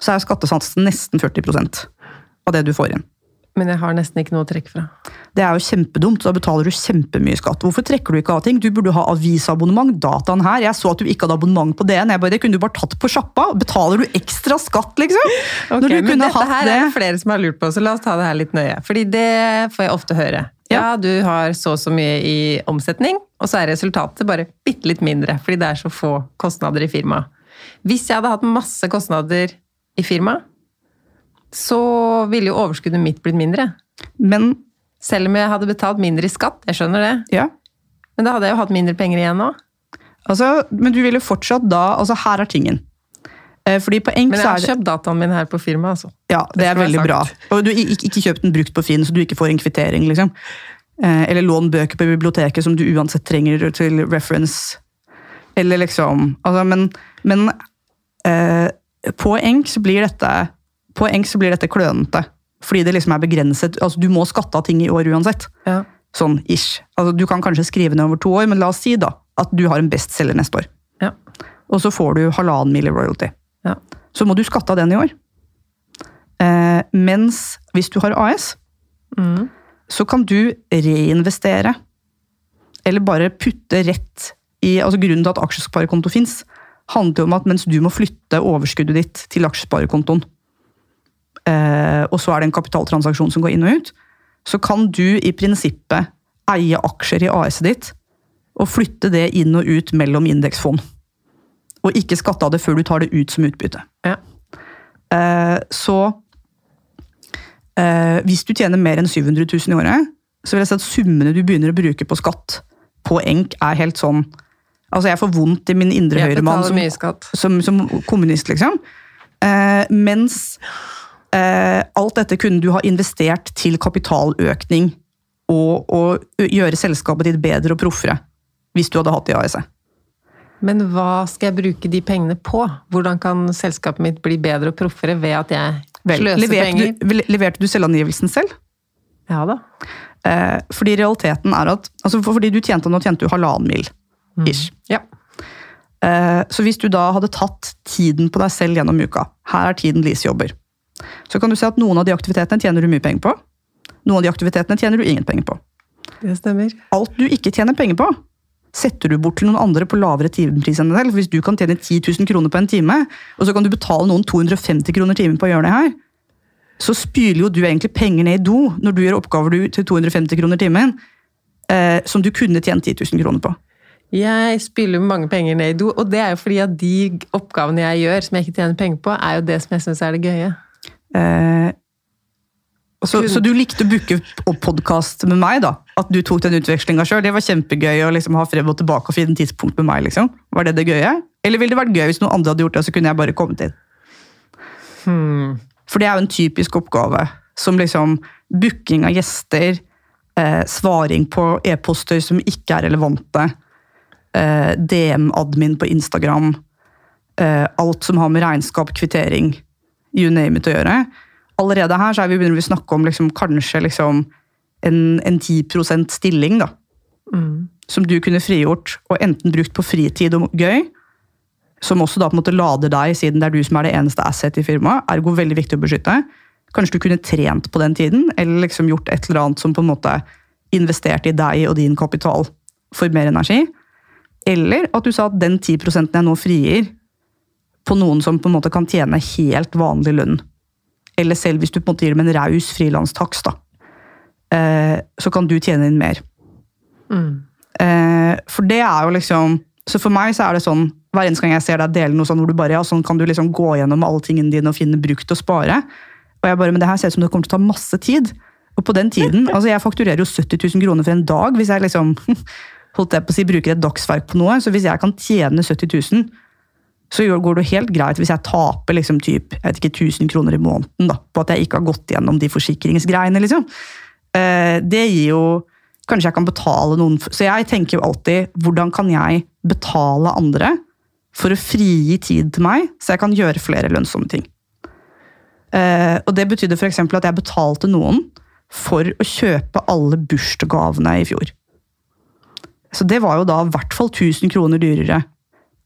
så er skattesatsen nesten 40% av det du får inn. Men jeg har nesten ikke noe å trekke fra. Det er jo kjempedumt, da betaler du kjempemye skatt. Hvorfor trekker du ikke av ting? Du burde ha avisabonnement. Dataen her, jeg så at du ikke hadde abonnement på DN. Jeg bare, det kunne du bare tatt på sjappa. Betaler du ekstra skatt, liksom? Ok, Når du men kunne dette her er det flere som har lurt på, så la oss ta det her litt nøye. Fordi det får jeg ofte høre. Ja, du har så og så mye i omsetning, og så er resultatet bare bitte litt mindre, fordi det er så få kostnader i firmaet. Hvis jeg hadde hatt masse kostnader i firmaet, så ville jo overskuddet mitt blitt mindre. Men Selv om jeg hadde betalt mindre i skatt, jeg skjønner det, ja, men da hadde jeg jo hatt mindre penger igjen nå. altså, men du ville fortsatt da altså Her er tingen. Eh, Fordi på Enk Men jeg så har det kjøpt dataen min her på firmaet, altså. Ja, det er veldig bra. Og du har ikke, ikke kjøpt den brukt på Finn, så du ikke får en kvittering, liksom. Eh, Eller lån bøker på biblioteket som du uansett trenger til reference. Eller liksom altså, Men, men eh, på Enk så blir dette På eng så blir dette klønete. Fordi det liksom er begrenset. altså Du må skatte av ting i år uansett. Ja. Sånn ish. Altså, du kan kanskje skrive ned over to år, men la oss si da at du har en bestselger neste år. Ja. Og så får du halvannen mil i royalty ja. så må du skatte av den i år. Eh, mens hvis du har AS, Mm. så kan du reinvestere. Eller bare putte rett i altså Grunnen til at aksjesparekonto fins, handler om at mens du må flytte overskuddet ditt til aksjesparekontoen, og så er det en kapitaltransaksjon som går inn og ut, så kan du i prinsippet eie aksjer i AS-et ditt og flytte det inn og ut mellom indeksfond. Og ikke skatte av det før du tar det ut som utbytte. Ja. Eh, så eh, hvis du tjener mer enn 700 000 i året, så vil jeg si at summene du begynner å bruke på skatt på enk, er helt sånn Altså, jeg får vondt i min indre høyremann som, som, som kommunist, liksom. Eh, mens eh, alt dette kunne du ha investert til kapitaløkning og å gjøre selskapet ditt bedre og proffere. Hvis du hadde hatt det i ASE. Men hva skal jeg bruke de pengene på? Hvordan kan selskapet mitt bli bedre og proffere ved at jeg Vel, sløser leverte, penger? du, leverte du selvangivelsen selv? Ja da. Eh, fordi realiteten er at altså for- Fordi du tjente nå tjente du halvannen mil. Ish. Ja. Eh, Så hvis du da hadde tatt tiden på deg selv gjennom uka, her er tiden Lise jobber, så kan du se at noen av de aktivitetene tjener du mye penger på. Noen av de aktivitetene tjener du ingen penger på. Det stemmer. Alt du ikke tjener penger på, setter du bort til noen andre på lavere timepris enn deg selv. Hvis du kan tjene 10 000 kroner på en time, og så kan du betale noen 250 kroner timen på å gjøre det her, så spyler jo du egentlig penger ned i do når du gjør oppgaver du til 250 kroner timen, eh, som du kunne tjent 10 000 kroner på. Jeg spyler mange penger ned i do, og det er jo fordi at de oppgavene jeg gjør som jeg ikke tjener penger på, er jo det som jeg syns er det gøye. Eh, så, så du likte å booke podkast med meg, da? At du tok den utvekslinga sjøl? Det var kjempegøy å liksom ha frem og tilbake og finne tidspunkt med meg, liksom. Var det det gøye? Eller ville det vært gøy hvis noen andre hadde gjort det, så kunne jeg bare kommet inn? For det er jo en typisk oppgave. Som liksom booking av gjester, eh, svaring på e-poster som ikke er relevante, eh, DM-admin på Instagram, eh, alt som har med regnskap, kvittering, you name it å gjøre. Allerede her så er vi begynner vi å snakke om liksom, kanskje liksom, en, en 10% stilling, da. Som du kunne frigjort og enten brukt på fritid og gøy, som også da på en måte lader deg, siden det er du som er det eneste asset i firmaet, ergo veldig viktig å beskytte. Kanskje du kunne trent på den tiden, eller liksom gjort et eller annet som på en måte investerte i deg og din kapital for mer energi. Eller at du sa at den 10 jeg nå frigir på noen som på en måte kan tjene helt vanlig lønn, eller selv hvis du på en måte gir dem en raus frilanstakst, da, eh, så kan du tjene inn mer. Eh, for det er jo liksom Så for meg så er det sånn hver eneste gang jeg ser deg dele noe sånn hvor du bare, ja, sånn kan du liksom gå gjennom alle tingene dine og finne brukt og spare. Og jeg bare, men det her ser ut som det kommer til å ta masse tid. Og på den tiden, (laughs) altså jeg fakturerer jo 70 000 kroner for en dag hvis jeg liksom (laughs) holdt jeg på å si, bruker et dagsverk på noe. Så hvis jeg kan tjene 70 000, så går det helt greit hvis jeg taper liksom typ, jeg vet ikke, 1000 kroner i måneden da, på at jeg ikke har gått gjennom de forsikringsgreiene. liksom. Eh, det gir jo Kanskje jeg kan betale noen Så jeg tenker jo alltid hvordan kan jeg betale andre for å frigi tid til meg, så jeg kan gjøre flere lønnsomme ting. Eh, og det betydde f.eks. at jeg betalte noen for å kjøpe alle bursdagsgavene i fjor. Så det var jo da i hvert fall 1000 kroner dyrere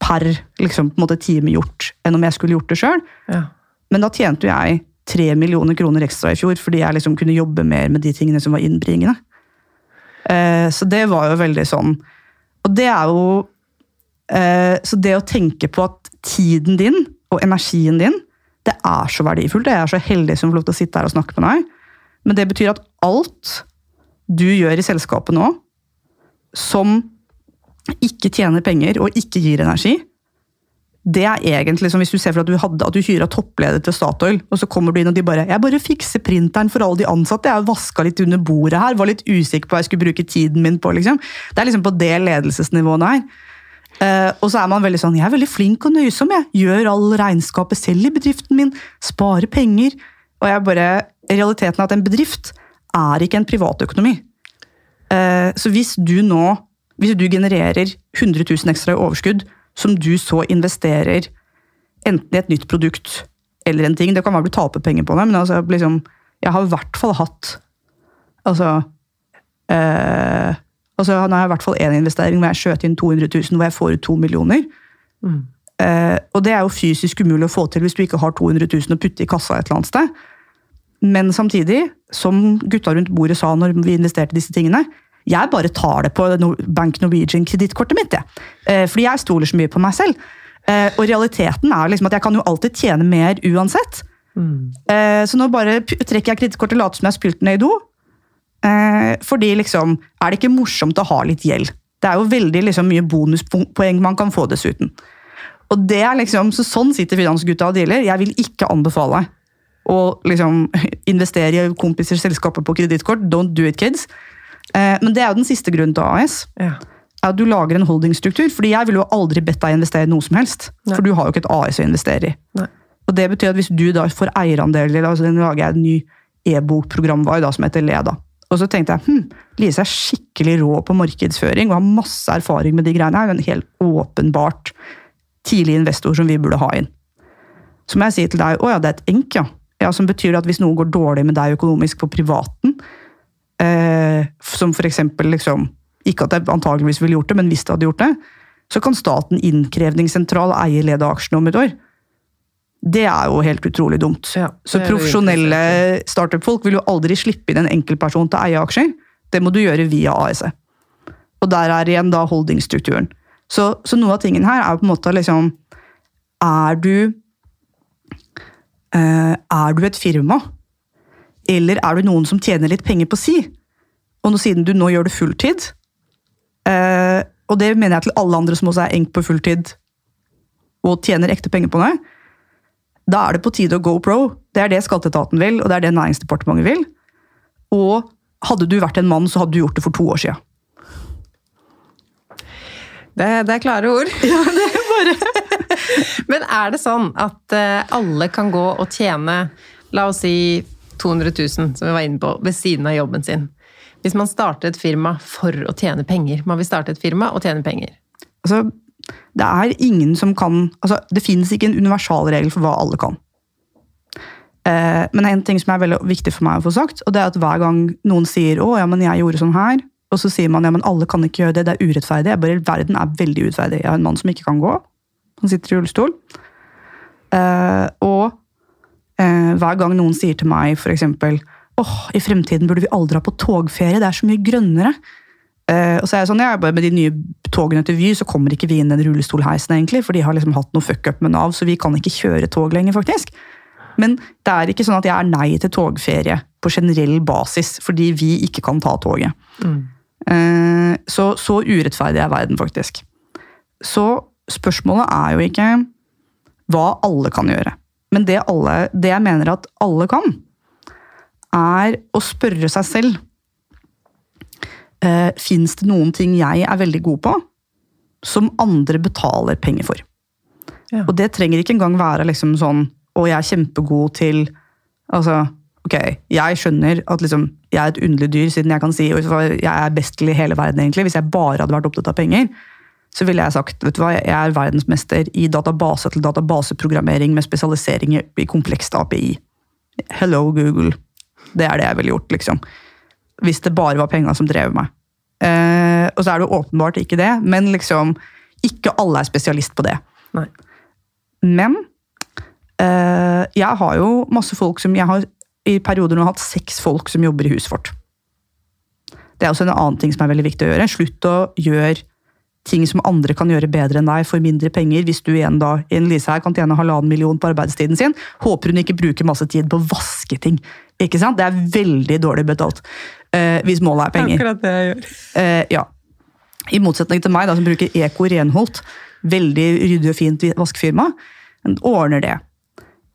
per liksom, på en måte, time gjort enn om jeg skulle gjort det sjøl. Ja. Men da tjente jo jeg tre millioner kroner ekstra i fjor fordi jeg liksom kunne jobbe mer med de tingene som var innbringende. Eh, så det var jo veldig sånn Og det er jo eh, Så det å tenke på at tiden din og energien din, det er så verdifullt. Jeg er så heldig som får lov til å sitte her og snakke med deg. Men det betyr at alt du gjør i selskapet nå, som ikke tjener penger og ikke gir energi, det er egentlig som hvis du ser for at du, hadde, hyra toppleder til Statoil, og så kommer du inn og de bare 'Jeg bare fikser printeren for alle de ansatte. Jeg vaska litt under bordet her. Var litt usikker på hva jeg skulle bruke tiden min på.' liksom. Det er liksom på det ledelsesnivået her. Uh, og så er man veldig sånn 'Jeg er veldig flink og nøysom. Jeg gjør all regnskapet selv i bedriften min. Sparer penger.' Og jeg bare Realiteten er at en bedrift er ikke en privatøkonomi. Uh, Så hvis du nå hvis du genererer 100 000 ekstra i overskudd, som du så investerer enten i et nytt produkt eller en ting Det kan være du taper penger på det, men altså, liksom, jeg har i hvert fall hatt Altså eh, altså Nå har jeg i hvert fall én investering hvor jeg skjøt inn 200 000, hvor jeg får ut to millioner. Eh, og det er jo fysisk umulig å få til hvis du ikke har 200 000 å putte i kassa et eller annet sted. Men samtidig, som gutta rundt bordet sa når vi investerte disse tingene, jeg bare tar det på Bank Norwegian-kredittkortet mitt. Jeg. Eh, fordi jeg stoler så mye på meg selv. Eh, og realiteten er liksom at jeg kan jo alltid tjene mer uansett. Mm. så nå bare trekker jeg kredittkortet og later som jeg har spylt ned i do. Eh, fordi liksom, er det ikke morsomt å ha litt gjeld? Det er jo veldig liksom, mye bonuspoeng man kan få dessuten. Og det er liksom, så Sånn sitter finansgutta og dealer. Jeg vil ikke anbefale å liksom, (laughs) investere i kompisers selskaper på kredittkort. Don't do it, kids. Eh, men det er jo den siste grunnen til AS. Ja. er At du lager en holdingstruktur. fordi jeg ville jo aldri bedt deg investere i noe som helst. Nei. For du har jo ikke et AS å investere i. Nei. Og det betyr at hvis du da får eierandeler, altså nå lager jeg et ny e-bokprogramvare som heter Leda. Og så tenkte jeg hm, Lise er skikkelig rå på markedsføring og har masse erfaring med de greiene her. En helt åpenbart tidlig investor som vi burde ha inn. Så må jeg si til deg å ja, det er et enk, ja. ja. Som betyr at hvis noe går dårlig med deg økonomisk på privaten, eh, som for eksempel liksom Ikke at jeg antageligvis ville gjort det, men hvis det hadde gjort det, så kan staten innkrevningssentral eie lede aksjene om et år. Det er jo helt utrolig dumt. Ja, så profesjonelle startup-folk vil jo aldri slippe inn en enkeltperson til å eie aksjer. Det må du gjøre via ASE. Og der er igjen da holdingstrukturen. Så, så noe av tingen her er jo på en måte liksom Er du eh, Er du et firma? Eller er du noen som tjener litt penger på si? Og nå, siden du nå gjør det fulltid, eh, og det mener jeg til alle andre som også er enk på fulltid og tjener ekte penger på det, da er det på tide å go pro. Det er det skatteetaten vil, og det er det Næringsdepartementet vil. Og hadde du vært en mann, så hadde du gjort det for to år siden. Det, det er klare ord. (laughs) Ja, det er bare... (laughs) Men er det sånn at eh, alle kan gå og tjene, la oss si 200 000, som vi var inne på, ved siden av jobben sin? Hvis man starter et firma for å tjene penger. Man vil starte et firma og tjene penger. Altså, det er ingen som kan altså, Det finnes ikke en universalregel for hva alle kan. Eh, men en ting som er veldig viktig for meg å få sagt, og det er at hver gang noen sier 'Å, ja, men jeg gjorde sånn her', og så sier man 'Ja, men alle kan ikke gjøre det, det er urettferdig'. Jeg bare, Verden er veldig urettferdig. Jeg har en mann som ikke kan gå. Han sitter i rullestol. Eh, og hver gang noen sier til meg f.eks. 'Åh, i fremtiden burde vi aldri ha på togferie, det er så mye grønnere'. Eh, og så er jeg sånn, ja, bare Med de nye togene til Vy så kommer ikke vi inn den rullestolheisen, egentlig, for de har liksom hatt noe fuck-up med Nav, så vi kan ikke kjøre tog lenger, faktisk. Men det er ikke sånn at jeg er nei til togferie på generell basis, fordi vi ikke kan ta toget. Eh, så, så urettferdig er verden, faktisk. Så spørsmålet er jo ikke hva alle kan gjøre. Men det, alle, det jeg mener at alle kan, er å spørre seg selv eh, Fins det noen ting jeg er veldig god på, som andre betaler penger for? Ja. Og det trenger ikke engang være liksom sånn Og jeg er kjempegod til Altså, ok, jeg skjønner at liksom, jeg er et underlig dyr, siden jeg kan si jeg er best til i hele verden, egentlig. Hvis jeg bare hadde vært opptatt av penger, så ville jeg sagt vet du hva, jeg er verdensmester i database til databaseprogrammering med spesialisering i komplekst API. Hello, Google. Det er det jeg ville gjort, liksom. Hvis det bare var penga som drev meg. Eh, og så er det åpenbart ikke det, men liksom Ikke alle er spesialist på det. Nei. Men eh, jeg har jo masse folk som Jeg har i perioder nå hatt seks folk som jobber i huset vårt. Det er også en annen ting som er veldig viktig å gjøre. Slutt å gjøre ting som andre kan gjøre bedre enn deg for mindre penger. Hvis du igjen da, en Lise her kan tjene halvannen million på arbeidstiden sin, håper hun ikke bruker masse tid på å vaske ting. Ikke sant? Det er veldig dårlig betalt. Uh, hvis målet er penger. Akkurat det jeg gjør. Uh, ja. I motsetning til meg, da, som bruker Eko renholdt, veldig ryddig og fint vaskefirma, ordner det.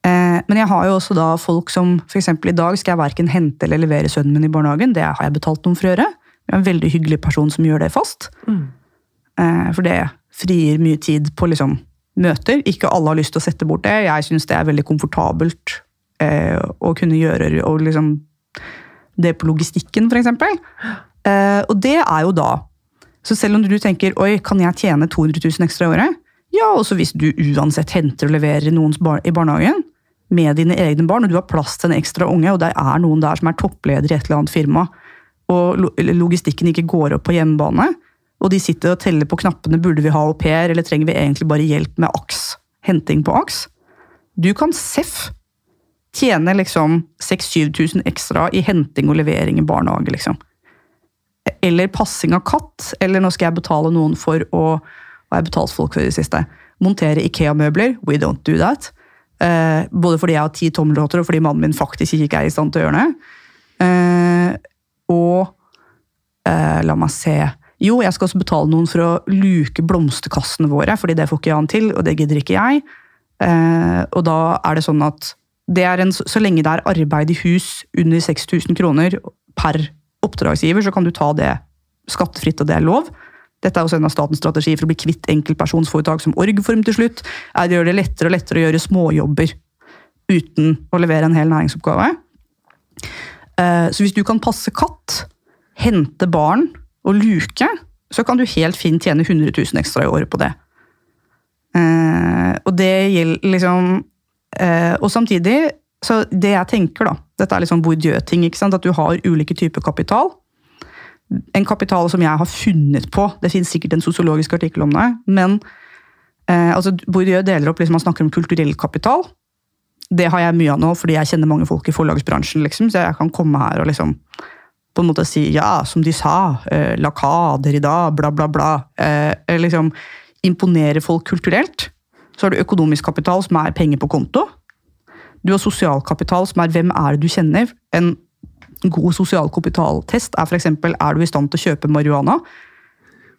Eh, men jeg har jo også da folk som f.eks. i dag skal jeg verken hente eller levere sønnen min i barnehagen. Det har jeg betalt noen for å gjøre. Jeg er en veldig hyggelig person som gjør det fast. Eh, for det frigir mye tid på liksom, møter. Ikke alle har lyst til å sette bort det. Jeg syns det er veldig komfortabelt eh, å kunne gjøre liksom, det på logistikken, f.eks. Eh, og det er jo da Så selv om du tenker oi, kan jeg tjene 200 000 ekstra i året? Ja, også hvis du uansett henter og leverer noens bar i barnehagen med dine egne barn, og du har plass til en ekstra unge, og det er noen der som er toppleder i et eller annet firma, og logistikken ikke går opp på hjemmebane, og de sitter og teller på knappene burde vi ha au pair, eller trenger vi egentlig bare hjelp med aks, henting på aks? Du kan seff tjene liksom 6000-7000 ekstra i henting og levering i barnehage, liksom. Eller passing av katt, eller nå skal jeg betale noen for å Hva har jeg betalt folk for i det siste? Montere Ikea-møbler. We don't do that. Eh, både fordi jeg har ti tommelrotter, og fordi mannen min faktisk ikke er i stand til å gjøre det. Eh, og eh, la meg se Jo, jeg skal også betale noen for å luke blomsterkassene våre, fordi det får ikke han til, og det gidder ikke jeg. Eh, og da er det sånn at det en, så lenge det er arbeid i hus under 6000 kroner per oppdragsgiver, så kan du ta det skattefritt, og det er lov. Dette er også en av statens strategier for å bli kvitt enkeltpersonsforetak som orgform til slutt. er Det gjør det lettere og lettere å gjøre småjobber uten å levere en hel næringsoppgave. Eh, så hvis du kan passe katt, hente barn og luke, så kan du helt fint tjene 100 000 ekstra i året på det. Eh, og det gjelder liksom eh, Og samtidig, så det jeg tenker, da Dette er liksom Bourdieu-ting, ikke sant? at du har ulike typer kapital. En kapital som jeg har funnet på, det finnes sikkert en sosiologisk artikkel om det, men eh, altså Bourdieu deler opp liksom, Man snakker om kulturell kapital. Det har jeg mye av nå, fordi jeg kjenner mange folk i forlagsbransjen. Liksom, så jeg kan komme her og liksom på en måte si ja, som de sa, eh, lakader i dag, bla, bla, bla. Eh, liksom imponere folk kulturelt. Så har du økonomisk kapital, som er penger på konto. Du har sosial kapital, som er hvem er det du kjenner. En god sosial kapitaltest er f.eks. er du i stand til å kjøpe marihuana.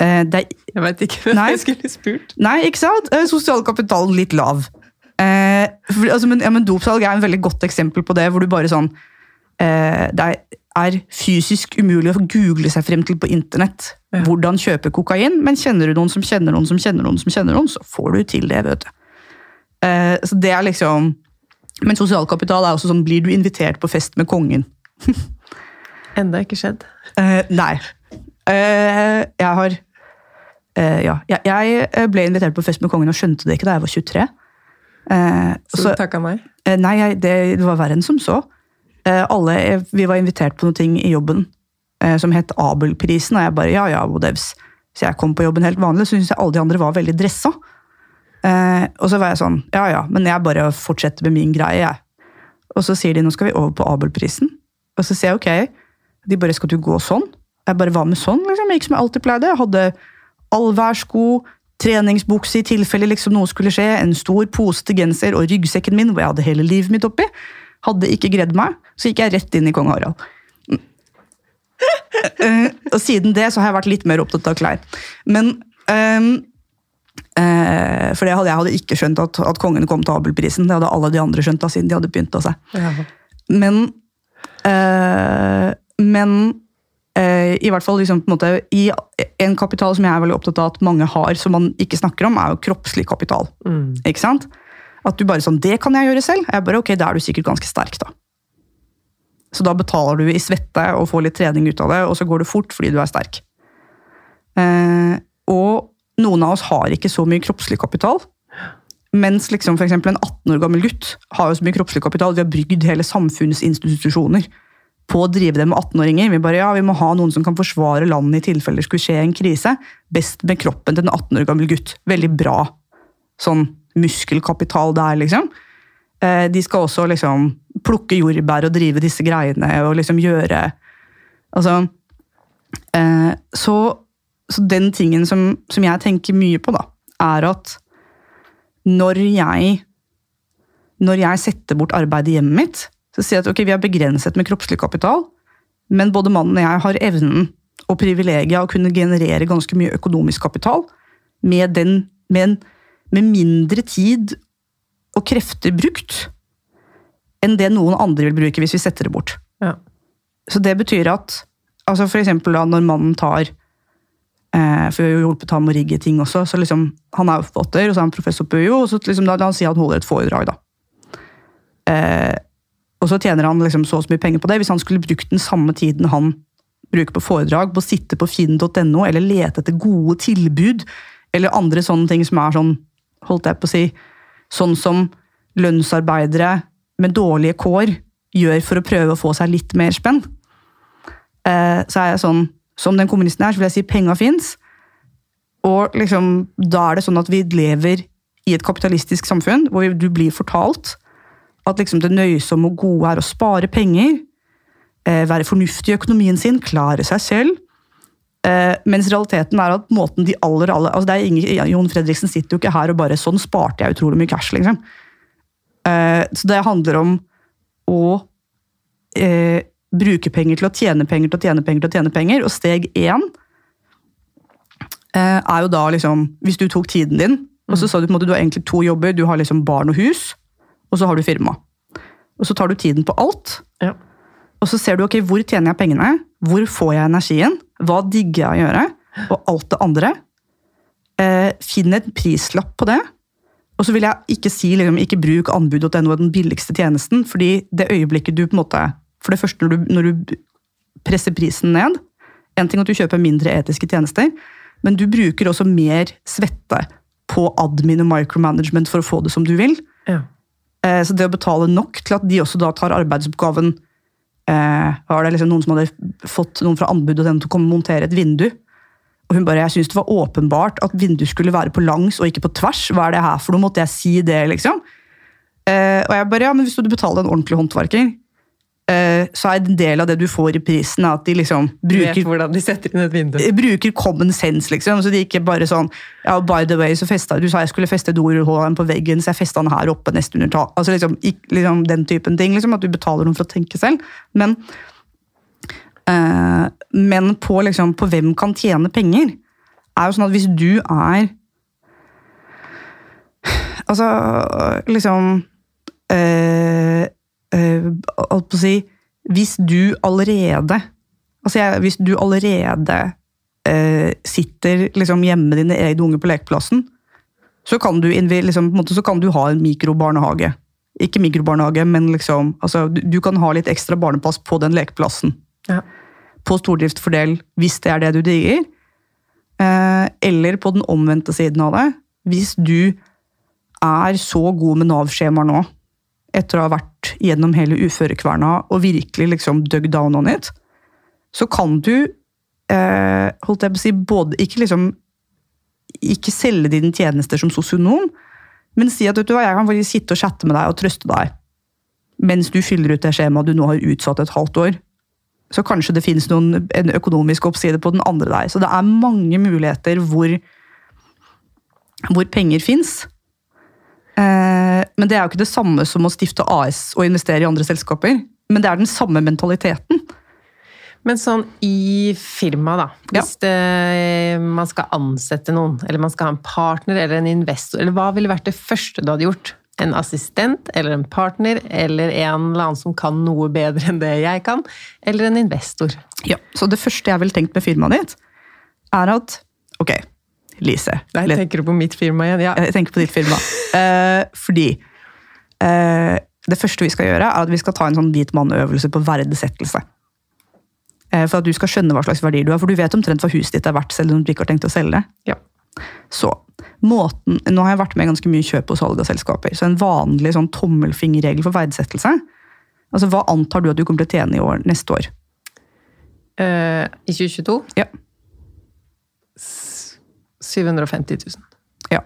Eh, er, Jeg veit ikke hvem jeg skulle spurt. nei, ikke sant? Eh, Sosial kapital litt lav. Eh, for, altså, men, ja, men Dopsalg er en veldig godt eksempel på det, hvor du bare sånn eh, Det er, er fysisk umulig å google seg frem til på internett Ja. hvordan kjøpe kokain, men kjenner du noen som kjenner noen som kjenner noen, som kjenner noen, så får du til det. vet du. Eh, så det er liksom Men sosial kapital er også sånn Blir du invitert på fest med kongen? (laughs) Enda ikke skjedd. Eh, nei. Eh, jeg har eh, Ja. Jeg, jeg ble invitert på fest med kongen og skjønte det ikke da jeg var 23. Eh, Så, så, du takka meg. eh, nei, jeg, det, det var verre enn som så. Eh, alle, eh, vi var invitert på noen ting i jobben eh, som het Abelprisen, og jeg bare ja, ja, whatevs. Så jeg kom på jobben helt vanlig, så syntes jeg alle de andre var veldig dressa. Og så var jeg sånn, ja ja, men jeg bare fortsetter med min greie, jeg. Og så sier de nå skal vi over på Abelprisen. Og så sier jeg ok. De bare skal du gå sånn? Jeg bare hva med sånn? liksom, Jeg gikk som jeg alltid pleide. Jeg hadde allværssko, treningsbukse i tilfelle liksom noe skulle skje, en stor pose til genser og ryggsekken min hvor jeg hadde hele livet mitt oppi. Hadde ikke gredd meg, så gikk jeg rett inn i kong Harald. uh, og siden det så har jeg vært litt mer opptatt av klær. Men um, uh, For det hadde, jeg hadde ikke skjønt at, at kongen kom til Abelprisen. Det hadde alle de andre skjønt da, siden de hadde pynta seg. Ja. Men uh, Men i hvert fall liksom, på en måte, i en kapital som jeg er veldig opptatt av at mange har, som man ikke snakker om, er jo kroppslig kapital. Mm. Ikke sant? At du bare sånn, det kan jeg gjøre selv. Jeg bare, ok, Da er du sikkert ganske sterk, da. Så da betaler du i svette og får litt trening ut av det, og så går det fort fordi du er sterk. Eh, og noen av oss har ikke så mye kroppslig kapital. Mens liksom eksempel en 18 år gammel gutt har jo så mye kroppslig kapital. Vi har brygd hele samfunnets institusjoner på å drive det med 18-åringer. Vi bare, ja, vi må ha noen som kan forsvare landet i tilfelle det skulle skje en krise. Best med kroppen til en 18 år gammel gutt. Veldig bra sånn muskelkapital der, liksom. Eh, De skal også liksom plukke jordbær og drive disse greiene og liksom gjøre Altså eh, så, så den tingen som, som jeg tenker mye på, da, er at når jeg når jeg setter bort arbeidet i hjemmet mitt, så sier jeg at ok, vi har begrenset med kroppslig kapital, men både mannen og jeg har evnen og privilegiet av å kunne generere ganske mye økonomisk kapital med, den, med, en, med mindre tid og krefter brukt enn det noen andre vil bruke hvis vi setter det bort. Ja. Så det betyr at altså for eksempel da, når mannen tar eh, For vi har jo hjulpet ham å rigge ting også. så liksom, Han er forfatter, og så er han professor på UiO, og så liksom, da, han si han holder et foredrag. da. Eh, og så tjener han liksom så og så mye penger på det. Hvis han skulle brukt den samme tiden han bruker på foredrag, på å sitte på finn.no eller lete etter gode tilbud, eller andre sånne ting som er sånn, holdt jeg på å si, sånn som lønnsarbeidere med dårlige kår gjør for å prøve å få seg litt mer spenn. Eh, så er jeg sånn, som den kommunisten er, så vil jeg si penga fins. Og liksom, da er det sånn at vi lever i et kapitalistisk samfunn hvor du blir fortalt at liksom det nøysomme og gode er å spare penger, eh, være fornuftig i økonomien sin, klare seg selv. Eh, mens realiteten er at måten de aller, aller altså det er ingen, Jon Fredriksen sitter jo ikke her og bare 'sånn sparte jeg utrolig mye cash'. liksom. Uh, så det handler om å uh, bruke penger til å tjene penger til å tjene penger til å tjene penger. Og steg én er jo da liksom Hvis du tok tiden din, og så sa du på en måte du har egentlig to jobber, du har liksom barn og hus, og så har du firma. Og så tar du tiden på alt. Ja. Og så ser du ok, hvor tjener jeg pengene, hvor får jeg energien, hva digger jeg å gjøre, og alt det andre. Eh, finn et prislapp på det. Og så vil jeg ikke si liksom, ikke bruk anbud.no den billigste tjenesten, fordi det øyeblikket du på en måte For det første, når du, når du presser prisen ned En ting at du kjøper mindre etiske tjenester, men du bruker også mer svette på admin og micromanagement for å få det som du vil. Ja. Eh, Så det å betale nok til at de også da tar arbeidsoppgaven Var det liksom noen som hadde fått noen fra anbudet til å komme og montere et vindu? Og hun bare, Jeg syntes det var åpenbart at vinduet skulle være på langs og ikke på tvers. Hva er det her for noe? Måtte jeg si det, liksom? Eh, og jeg bare, ja, men Hvis du betaler en ordentlig håndverker, eh, så er en del av det du får i prisen, at de liksom bruker hvordan de setter inn et vindu. bruker common sense, liksom. Så de ikke bare sånn Ja, by the way, så festa du sa jeg skulle feste dorullholderen på veggen, så jeg festa den her oppe neste under tak. Altså liksom, liksom den typen ting. liksom, At du betaler noen for å tenke selv. Men, øh, men på, liksom, på hvem kan tjene penger, er jo sånn at hvis du er Altså, liksom eh, eh, Holdt på å si Hvis du allerede Altså, jeg, hvis du allerede eh, sitter liksom hjemme med dine egne unger på lekeplassen, så kan du, liksom, måte, så kan du ha en mikrobarnehage. Ikke mikrobarnehage, men liksom, altså, du, du kan ha litt ekstra barnepass på den lekeplassen. Ja. På stordriftsfordel, hvis det er det du digger. Eh, eller på den omvendte siden av det, hvis du er så god med Nav-skjemaer nå, etter å ha vært gjennom hele uførekverna og virkelig liksom dug down on it, så kan du eh, holdt jeg på å si, både ikke liksom ikke selge dine tjenester som sosionom, men si at vet du hva, jeg kan faktisk sitte og chatte med deg og trøste deg mens du fyller ut det skjemaet du nå har utsatt et halvt år. Så kanskje det finnes noen, en økonomisk oppside på den andre der. Så det er mange muligheter hvor, hvor penger fins. Eh, men det er jo ikke det samme som å stifte AS og investere i andre selskaper. Men det er den samme mentaliteten. Men sånn i firma, da. Ja. Hvis det, man skal ansette noen, eller man skal ha en partner eller en investor, eller hva ville vært det første du hadde gjort? En assistent eller en partner eller en eller annen som kan noe bedre enn det jeg kan? Eller en investor? Ja, Så det første jeg ville tenkt med firmaet ditt, er at Ok, Lise. Nei, jeg tenker du på mitt firma igjen. Ja. Jeg tenker på ditt firma. Eh, fordi eh, det første vi skal gjøre, er at vi skal ta en sånn hvit mann-øvelse på verdsettelse. Eh, for at du skal skjønne hva slags verdier du har. For du vet omtrent hva huset ditt er verdt, selv om du ikke har tenkt å selge det. Ja. Så, måten, Nå har jeg vært med i ganske mye kjøp og salg av selskaper. Så en vanlig sånn tommelfingerregel for verdsettelse altså Hva antar du at du kommer til å tjene i år, neste år? Eh, I 2022 Ja. 750 000. ja.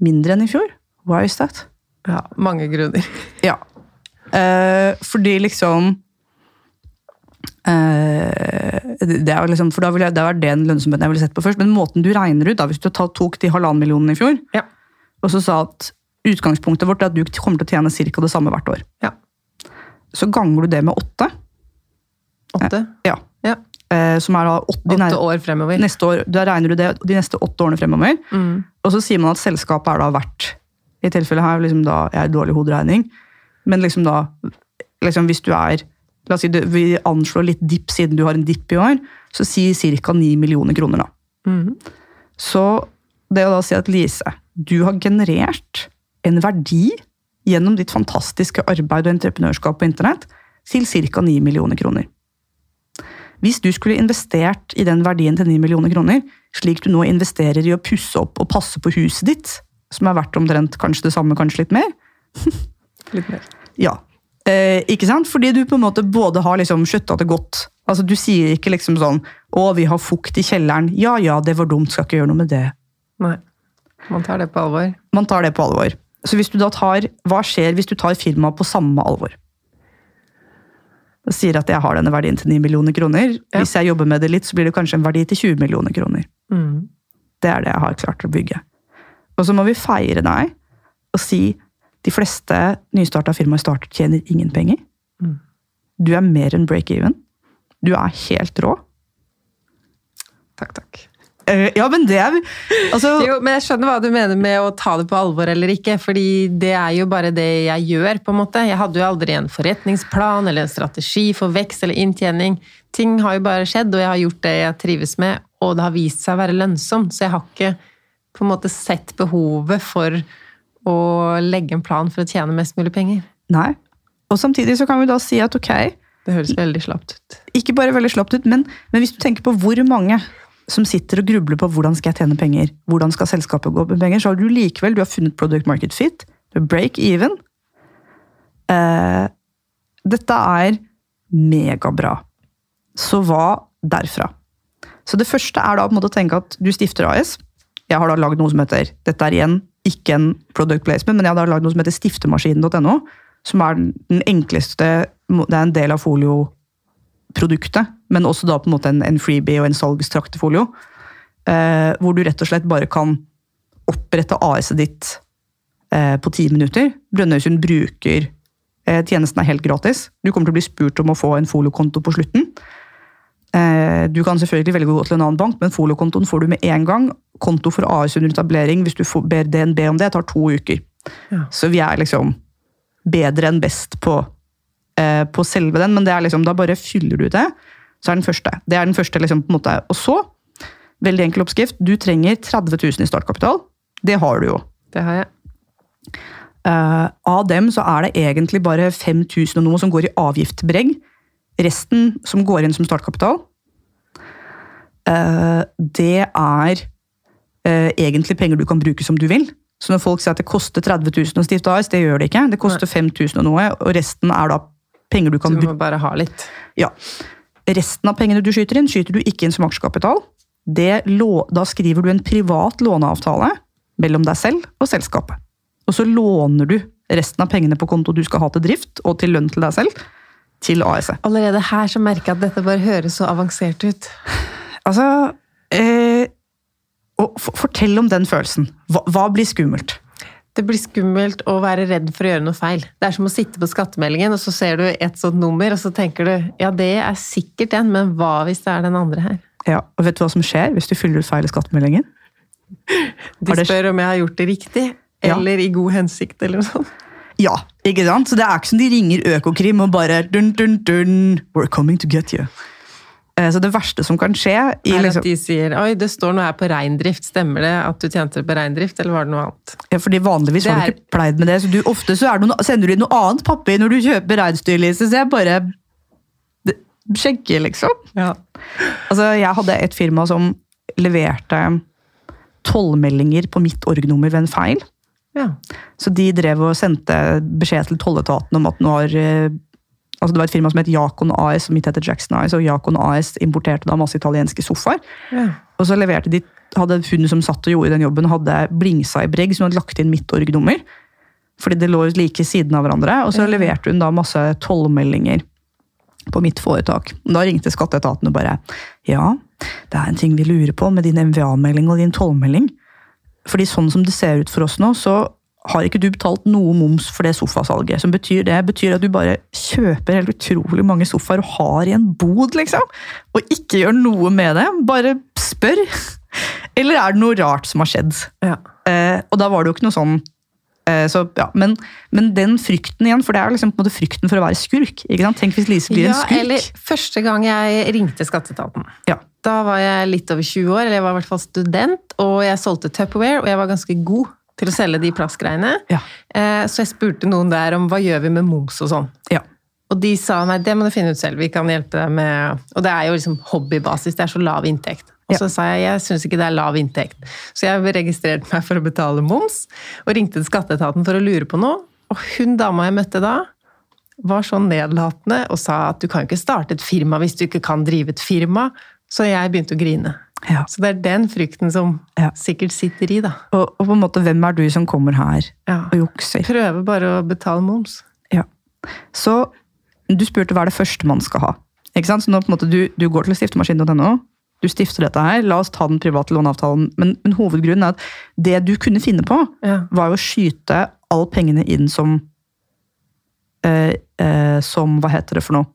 Mindre enn i fjor? Why is that? Ja, mange grunner. Ja. Eh, fordi liksom eh, det er liksom, for da ville Det var den lønnsomheten jeg ville sett på først. Men måten du regner ut, da, hvis du tok de halvannen millionen i fjor, Ja. og så sa at utgangspunktet vårt er at du kommer til å tjene ca. det samme hvert år, Ja. så ganger du det med åtte. Åtte. Ja. Ja. Eh, som er da åtte, Åtte år fremover. Neste år, Da regner du det de neste åtte årene fremover. Mm. Og så sier man at selskapet er da verdt I tilfellet her, liksom da, jeg er dårlig hoderegning, men liksom da liksom Hvis du er La oss si du, vi anslår litt dipp siden du har en dipp i år, så si ca. 9 millioner kroner, da. Mm. Så det å da si at Lise, du har generert en verdi gjennom ditt fantastiske arbeid og entreprenørskap på internett til ca. 9 millioner kroner. Hvis du skulle investert i den verdien til 9 millioner kroner, slik du nå investerer i å pusse opp og passe på huset ditt, som er verdt omtrent kanskje det samme, kanskje litt mer, (laughs) Litt mer. ja. Eh, ikke sant? Fordi du på en måte både har liksom skjøtta det godt. Altså Du sier ikke liksom sånn 'Å, vi har fukt i kjelleren'. Ja ja, det var dumt, skal ikke gjøre noe med det. Nei. Man tar det på alvor. Man tar det på alvor. Så hvis du da tar, hva skjer hvis du tar firmaet på samme alvor? Det sier at jeg har denne verdien til 9 millioner kroner. Ja. Hvis jeg jobber med det litt, så blir det kanskje en verdi til 20 millioner kroner. Mm. Det er det jeg har klart å bygge. Og så må vi feire deg og si de fleste nystarta firmaer starter tjener ingen penger. Mm. Du er mer enn break-even. Du er helt rå. Takk, takk. Eh, ja, men det er altså, Jo, men jeg skjønner hva du mener med å ta det på alvor eller ikke, fordi det er jo bare det jeg gjør, på en måte. Jeg hadde jo aldri en forretningsplan eller en strategi for vekst eller inntjening. Ting har jo bare skjedd, og jeg har gjort det jeg trives med, og det har vist seg å være lønnsomt, så jeg har ikke på en måte sett behovet for å legge en plan for å tjene mest mulig penger. Nei. Og samtidig så kan vi da si at ok, Det høres veldig slapt ut. ikke bare veldig slapt ut, men, men hvis du tenker på hvor mange som sitter og grubler på hvordan skal jeg tjene penger, hvordan skal selskapet gå med penger, så har du likevel du har funnet product market fit, du har break even. Eh, dette er megabra. Så hva derfra? Så det første er da på en måte å tenke at du stifter AS. Jeg har da lagd noe som heter Dette er igjen ikke en product placement, men jeg har da lagd noe som heter stiftemaskinen.no. Som er den enkleste Det er en del av folioproduktet, men også da på en måte en, en freebie og en salgstraktefolio. Eh, hvor du rett og slett bare kan opprette AS-et ditt eh, på ti minutter. Brønnøysund bruker eh, Tjenesten er helt gratis. Du kommer til å bli spurt om å få en foliokonto på slutten. Eh, Du kan selvfølgelig velge å gå til en annen bank, men foliokontoen får du med en gang. Konto for AS under etablering, hvis du får- ber DNB om det, tar to uker. Ja. Så vi er liksom bedre enn best på, eh, på selve den, men det er liksom, da bare fyller du det. Så er den første. Det er den første liksom på en måte. Og så, veldig enkel oppskrift, du trenger 30 000 i startkapital. Det har du jo. Det har jeg. Uh, av dem så er det egentlig bare 5000 og noe som går i avgiftbregg. Resten som går inn som startkapital, uh, det er uh, egentlig penger du kan bruke som du vil. Så når folk sier at det koster 30 000 å stifte AS, det gjør det ikke. Det koster 5000 og noe, og resten er da penger du kan bruke. Du må bare ha litt. Ja. Resten av pengene du skyter inn, skyter du ikke inn som aksjekapital. Det, da skriver du en privat låneavtale mellom deg selv og selskapet. Og så låner du resten av pengene på konto du skal ha til drift og til lønn til deg selv, til AS-et. Allerede her så merker jeg at dette bare høres så avansert ut. Altså eh, Fortell om den følelsen. Hva, hva blir skummelt? Det blir skummelt å være redd for å gjøre noe feil. Det er som å sitte på skattemeldingen, og så ser du et sånt nummer, og så tenker du ja, det er sikkert den, men hva hvis det er den andre her? Ja, og Vet du hva som skjer hvis du fyller ut feil i skattemeldingen? De spør om jeg har gjort det riktig, Ja. eller i god hensikt, eller noe sånt. Ja, ikke sant? Så det er ikke som de ringer Økokrim og bare dun, dun, dun, We're coming to get you. Eh, Så det verste som kan skje i Er at liksom, de sier oi, det står noe her på reindrift, stemmer det at du tjente på reindrift, eller var det noe annet? ja, fordi Vanligvis Det har du ikke pleid med det, så du, ofte så er det noe, sender du inn noe annet papir når du kjøper reinsdyrlise. Så jeg bare det- sjekker, liksom. Ja. Altså, Jeg hadde et firma som leverte tollmeldinger på mitt org-nummer ved en feil. ja. Så de drev og sendte beskjed til tolletaten om at nå har eh, Altså Det var et firma som het Jacon AS, som mitt heter Jackson AS, og Jacon AS importerte da masse italienske sofaer. ja. Og så leverte de, hadde hun som satt og gjorde den jobben, hadde blingsa i bregg, som hadde lagt inn mitt org-nummer. Fordi det lå like siden av hverandre. Og så Ja. leverte hun da masse tollmeldinger på mitt foretak. Da ringte skatteetaten og bare Ja, det er en ting vi lurer på med din MVA-melding og din tollmelding. Fordi sånn som det ser ut for oss nå, så har ikke du betalt noe moms for det sofasalget. Som betyr det betyr at du bare kjøper helt utrolig mange sofaer og har i en bod, liksom. Og ikke gjør noe med det. Bare spør. Eller er det noe rart som har skjedd? ja. Eh, og da var det jo ikke noe sånn eh, så, ja, men, men den frykten igjen, for det er liksom på en måte frykten for å være skurk. ikke sant? Tenk hvis Lise blir ja, en skurk. eller første gang jeg ringte skatteetaten. Ja. Da var jeg litt over 20 år, eller jeg var i hvert fall student, og jeg solgte Tupperware, og jeg var ganske god til å selge de plastgreiene. Ja. Eh, Så jeg spurte noen der om hva gjør vi med moms og sånn. Ja. Og de sa nei, det må du finne ut selv, vi kan hjelpe deg med Og det er jo liksom hobbybasis, det er så lav inntekt. Og Ja. så sa jeg jeg syns ikke det er lav inntekt. Så jeg registrerte meg for å betale moms, og ringte til skatteetaten for å lure på noe. Og hun dama jeg møtte da, var så nedlatende og sa at du kan jo ikke starte et firma hvis du ikke kan drive et firma. Så jeg begynte å grine. Ja. Så det er den frykten som Ja. sikkert sitter i, da. Og, og på en måte, hvem er du som kommer her Ja. og jukser? Prøve bare å betale moms. Ja. Så du spurte hva er det første man skal ha. Ikke sant? Så nå på en måte du, du går til stiftemaskinen.no, du stifter dette her, la oss ta den private låneavtalen. Men, men hovedgrunnen er at det du kunne finne på, var jo å skyte alle pengene inn som eh, eh, Som Hva heter det for noe?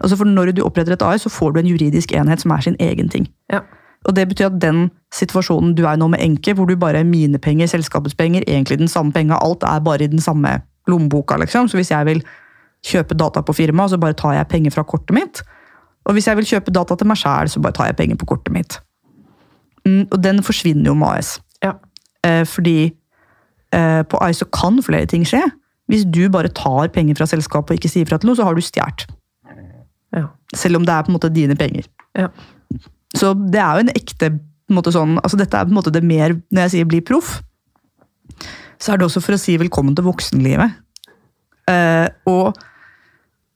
Altså for Når du oppretter et AS, så får du en juridisk enhet som er sin egen ting. Ja. Og det betyr at den situasjonen du er i nå med Enke, hvor du bare er mine penger, selskapets penger, egentlig den samme penga, alt er bare i den samme lommeboka, liksom. Så hvis jeg vil kjøpe data på firmaet, så bare tar jeg penger fra kortet mitt. Og hvis jeg vil kjøpe data til meg sjæl, så bare tar jeg penger på kortet mitt. Mm, og den forsvinner jo med AS. Ja. Eh, fordi eh, på AS så kan flere ting skje. hvis du bare tar penger fra selskapet og ikke sier fra til noe, så har du stjålet. Ja. Selv om det er på en måte dine penger. Ja. Så det er jo en ekte en måte sånn, altså Dette er på en måte det mer Når jeg sier bli proff, så er det også for å si velkommen til voksenlivet. Eh, og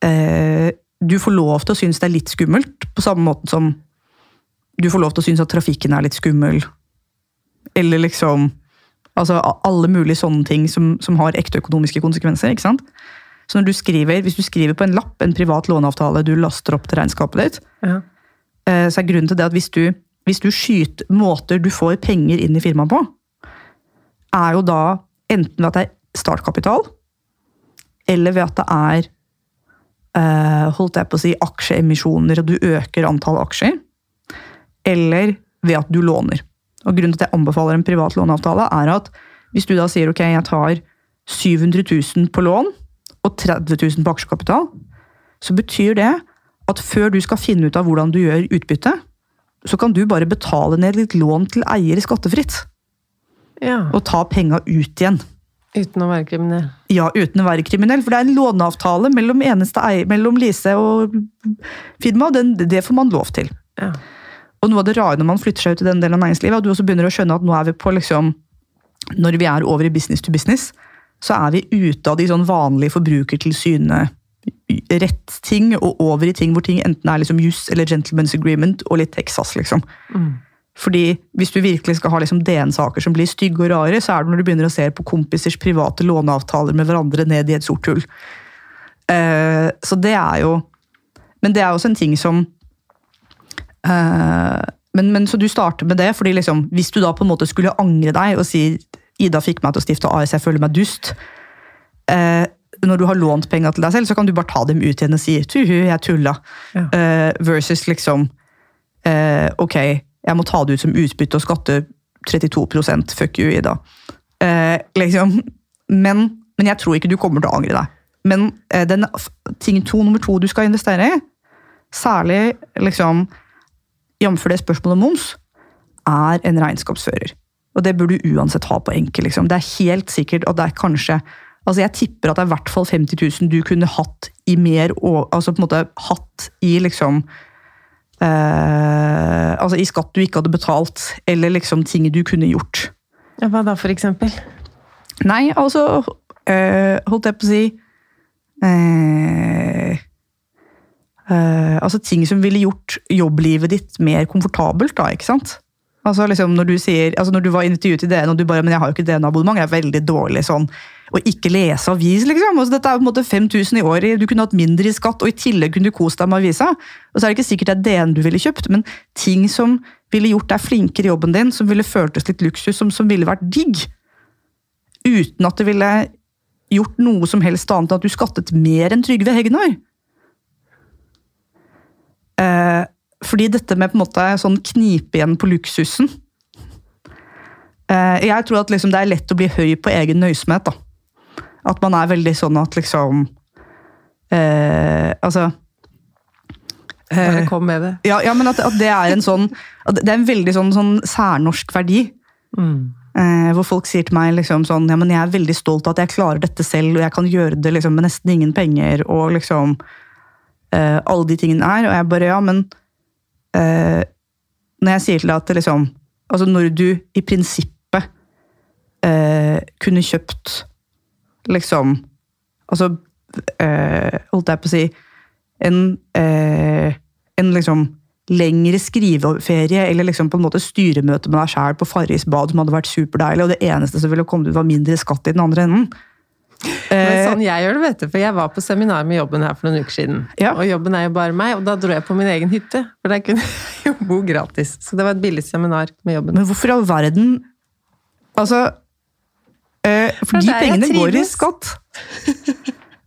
eh, du får lov til å synes det er litt skummelt, på samme måte som du får lov til å synes at trafikken er litt skummel. Eller liksom Altså alle mulige sånne ting som, som har ekte økonomiske konsekvenser. ikke sant? Så når du skriver, Hvis du skriver på en lapp en privat låneavtale du laster opp til regnskapet ditt, Ja. Eh, så er grunnen til det at hvis du, hvis du skyter måter du får penger inn i firmaet på, er jo da enten ved at det er startkapital, eller ved at det er eh, holdt jeg på å si, aksjeemisjoner, og du øker antall aksjer, eller ved at du låner. Og Grunnen til at jeg anbefaler en privat låneavtale, er at hvis du da sier ok, jeg tar 700 000 på lån og 30 000 på aksjekapital, så betyr det at før du skal finne ut av hvordan du gjør utbytte, så kan du bare betale ned litt lån til eier skattefritt. ja. Og ta penga ut igjen. Uten å være kriminell. Ja, uten å være kriminell, for det er en låneavtale mellom, eier, mellom Lise og firmaet. Den, det får man lov til. Ja. Og noe av det rare når man flytter seg ut i den delen av næringslivet, og du også begynner å skjønne at nå er vi på liksom Når vi er over i business to business, så er vi ute av de sånn vanlige forbrukertilsynene rett-ting, og over i ting hvor ting enten er liksom juss eller gentleman's agreement og litt Texas, liksom. Mm. Fordi hvis du virkelig skal ha liksom DN-saker som blir stygge og rare, så er det når du begynner å se på kompisers private låneavtaler med hverandre ned i et sort hull. Uh, så det er jo Men det er også en ting som uh, men, men Så du starter med det, fordi liksom, hvis du da på en måte skulle angre deg og si Ida fikk meg til å stifte AS, jeg føler meg dust. Eh, når du har lånt penger til deg selv, så kan du bare ta dem ut igjen og si tuhu, jeg tulla. Ja. uh, versus liksom uh, ok, jeg må ta det ut som utbytte og skatte 32 fuck you, Ida. Uh, liksom. men, men jeg tror ikke du kommer til å angre deg. Men den, ting to, nummer to du skal investere i, særlig liksom, jf. det spørsmålet om moms, er en regnskapsfører. Og det burde du uansett ha på enkel. Liksom. Det er helt sikkert at det er kanskje Altså Jeg tipper at det er i hvert fall 50 000 du kunne hatt i mer altså på en måte hatt i liksom eh, Altså i skatt du ikke hadde betalt, eller liksom ting du kunne gjort. Ja, hva da, for eksempel? Nei, altså eh, Holdt jeg på å si eh, eh, Altså ting som ville gjort jobblivet ditt mer komfortabelt, da, ikke sant? Altså liksom Når du sier, altså når du var intervjuet i DN og du bare men jeg har jo ikke DN-abonnement, jeg er veldig dårlig sånn å ikke lese avis, liksom. Altså, dette er på en måte 5000 i året, du kunne hatt mindre i skatt, og i tillegg kunne du kost deg med avisa. Og så er det ikke sikkert det er DN du ville kjøpt, men ting som ville gjort deg flinkere i jobben din, som ville føltes litt luksus, som, som ville vært digg. Uten at det ville gjort noe som helst annet enn at du skattet mer enn Trygve Hegnar. Eh, fordi dette med på en måte sånn knipe igjen på luksusen eh, Jeg tror at liksom det er lett å bli høy på egen nøysomhet. da. At man er veldig sånn at liksom eh, Altså Bare eh, kom med det. ja, ja, men at, at det er en sånn Det er en veldig sånn, sånn særnorsk verdi. Mm. Eh, hvor folk sier til meg liksom sånn ja, men jeg er veldig stolt av at jeg klarer dette selv, og jeg kan gjøre det liksom, med nesten ingen penger. og liksom eh, Alle de tingene er. Og jeg bare ja, men eh, Når jeg sier til deg at liksom Altså når du i prinsippet eh, kunne kjøpt liksom Altså eh, Holdt jeg på å si en, eh, en liksom lengre skriveferie eller liksom på en måte styremøte med deg sjæl på Farris bad som hadde vært superdeilig, og det eneste som ville kommet ut, var mindre skatt i den andre enden. Men Eh, sånn jeg gjør det, vet du, for jeg var på seminar med jobben her for noen uker siden. Ja. Og jobben er jo bare meg, og da dro jeg på min egen hytte. For der kunne (laughs) jeg jo bo gratis. Så det var et billig seminar med jobben. Men hvorfor i all verden Altså øh, For de pengene går i skatt.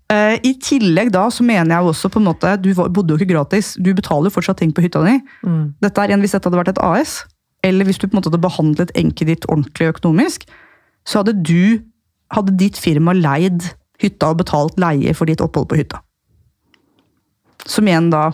Uh, (laughs) I tillegg da så mener jeg jo også på en måte Du bodde jo ikke gratis. Du betaler jo fortsatt ting på hytta di. Mm. Dette er igjen Hvis dette hadde vært et AS, eller hvis du på en måte hadde behandlet enket ditt ordentlig økonomisk, så hadde du Hadde ditt firma leid hytta og betalt leie for ditt opphold på hytta. Som igjen da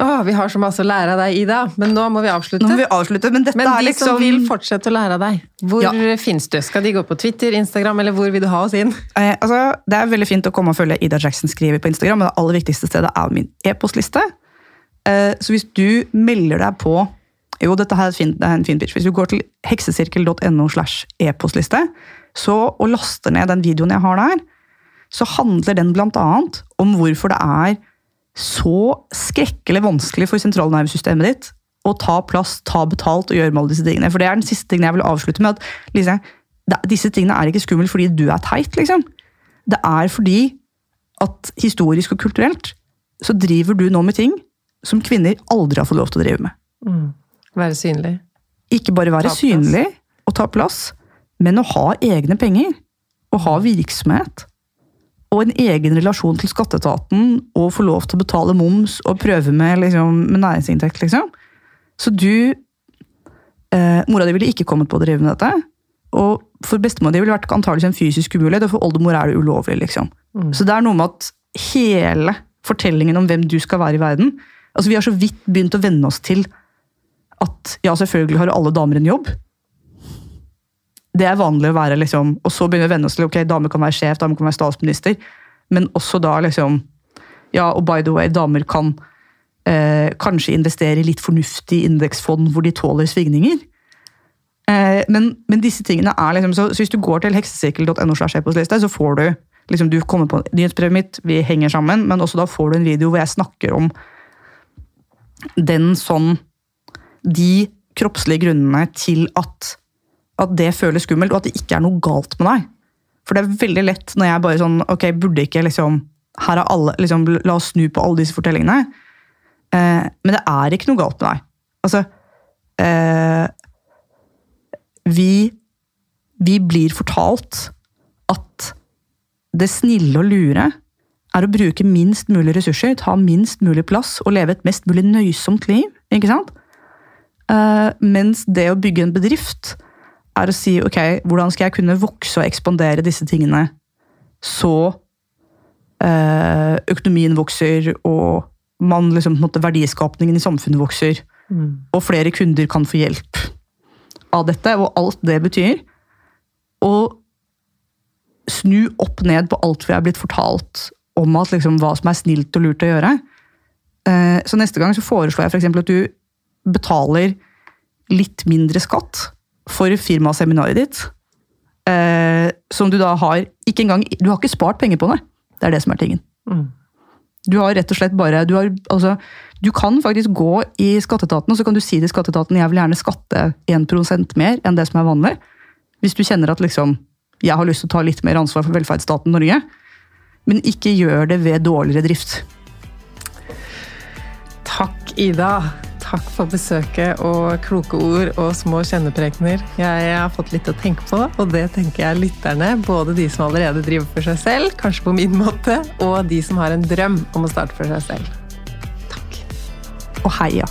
Åh, vi har så masse å lære av deg, Ida, men nå må vi avslutte. Nå må vi avslutte, men Men er de liksom som vil fortsette å lære av deg, hvor Ja. finnes du? Skal de gå på Twitter, Instagram, eller hvor vil du ha oss inn? Eh, altså, det er veldig fint å komme og følge Ida Jackson skriver på Instagram, men det aller viktigste stedet er min e-postliste. Eh, så hvis du melder deg på Jo, dette her er, fin, det er en fin pitch. Hvis du går til heksesirkel.no slash e-postliste og laster ned den videoen jeg har der, så handler den annet om hvorfor det er så skrekkelig vanskelig for sentralnervesystemet ditt å ta plass, ta betalt og gjøre med alle disse tingene. For det er den siste tingen jeg vil avslutte med. at Lise, disse tingene er ikke skummelt fordi du er teit, liksom. Det er fordi at historisk og kulturelt så driver du nå med ting som kvinner aldri har fått lov til å drive med. Være synlig. Ikke bare være synlig og ta plass, men å ha egne penger. Og ha virksomhet. Og en egen relasjon til skatteetaten, og få lov til å betale moms og prøve med, liksom, med næringsinntekt, liksom. Så du eh, Mora di ville ikke kommet på å drive med dette. Og for bestemor di ville det vært antagelig en fysisk umulighet, og for oldemor er det ulovlig, liksom. Så det er noe med at hele fortellingen om hvem du skal være i verden altså Vi har så vidt begynt å venne oss til at ja, selvfølgelig har alle damer en jobb. Det er vanlig å være, liksom, og så begynner vi å venne oss til ok, damer kan være sjef, damer kan være statsminister, men også da liksom Ja, og by the way, damer kan eh, kanskje investere i litt fornuftig indeksfond hvor de tåler svingninger. Eh, men, men disse tingene er liksom, så, så hvis du går til heksesirkel.no, så får du liksom, du kommer på nyhetsbrevet mitt, vi henger sammen, men også da får du en video hvor jeg snakker om den sånn De kroppslige grunnene til at, at det føles skummelt, og at det ikke er noe galt med deg. For det er veldig lett når jeg bare sånn Ok, burde ikke liksom alle, liksom, La oss snu på alle disse fortellingene. Eh, men det er ikke noe galt med deg. Altså eh, vi, vi blir fortalt at det snille og lure er å bruke minst mulig ressurser, ta minst mulig plass og leve et mest mulig nøysomt liv. ikke sant? Eh, mens det å bygge en bedrift er å si ok, hvordan skal jeg kunne vokse og ekspandere disse tingene så eh, økonomien vokser og man liksom, måte, verdiskapningen i samfunnet vokser, og flere kunder kan få hjelp av dette, og alt det betyr. Og snu opp ned på alt vi er blitt fortalt om at, liksom, hva som er snilt og lurt å gjøre. Eh, Så neste gang så foreslår jeg eksempel at du betaler litt mindre skatt for firmaseminaret ditt. eh, Som du da har ikke engang, Du har ikke spart penger på det. Det er det som er tingen. Du har rett og slett bare du, har, altså, du kan faktisk gå i skatteetaten og så kan du si til skatteetaten jeg vil gjerne skatte 1% mer enn det som er vanlig. Hvis du kjenner at liksom, jeg har lyst til å ta litt mer ansvar for velferdsstaten Norge. Men ikke gjør det ved dårligere drift. Takk, Ida. Takk for besøket og kloke ord og små kjenneprekener. Jeg har fått litt å tenke på, og det tenker jeg lytterne, både de som allerede driver for seg selv, kanskje på min måte, og de som har en drøm om å starte for seg selv. Takk. Og heia!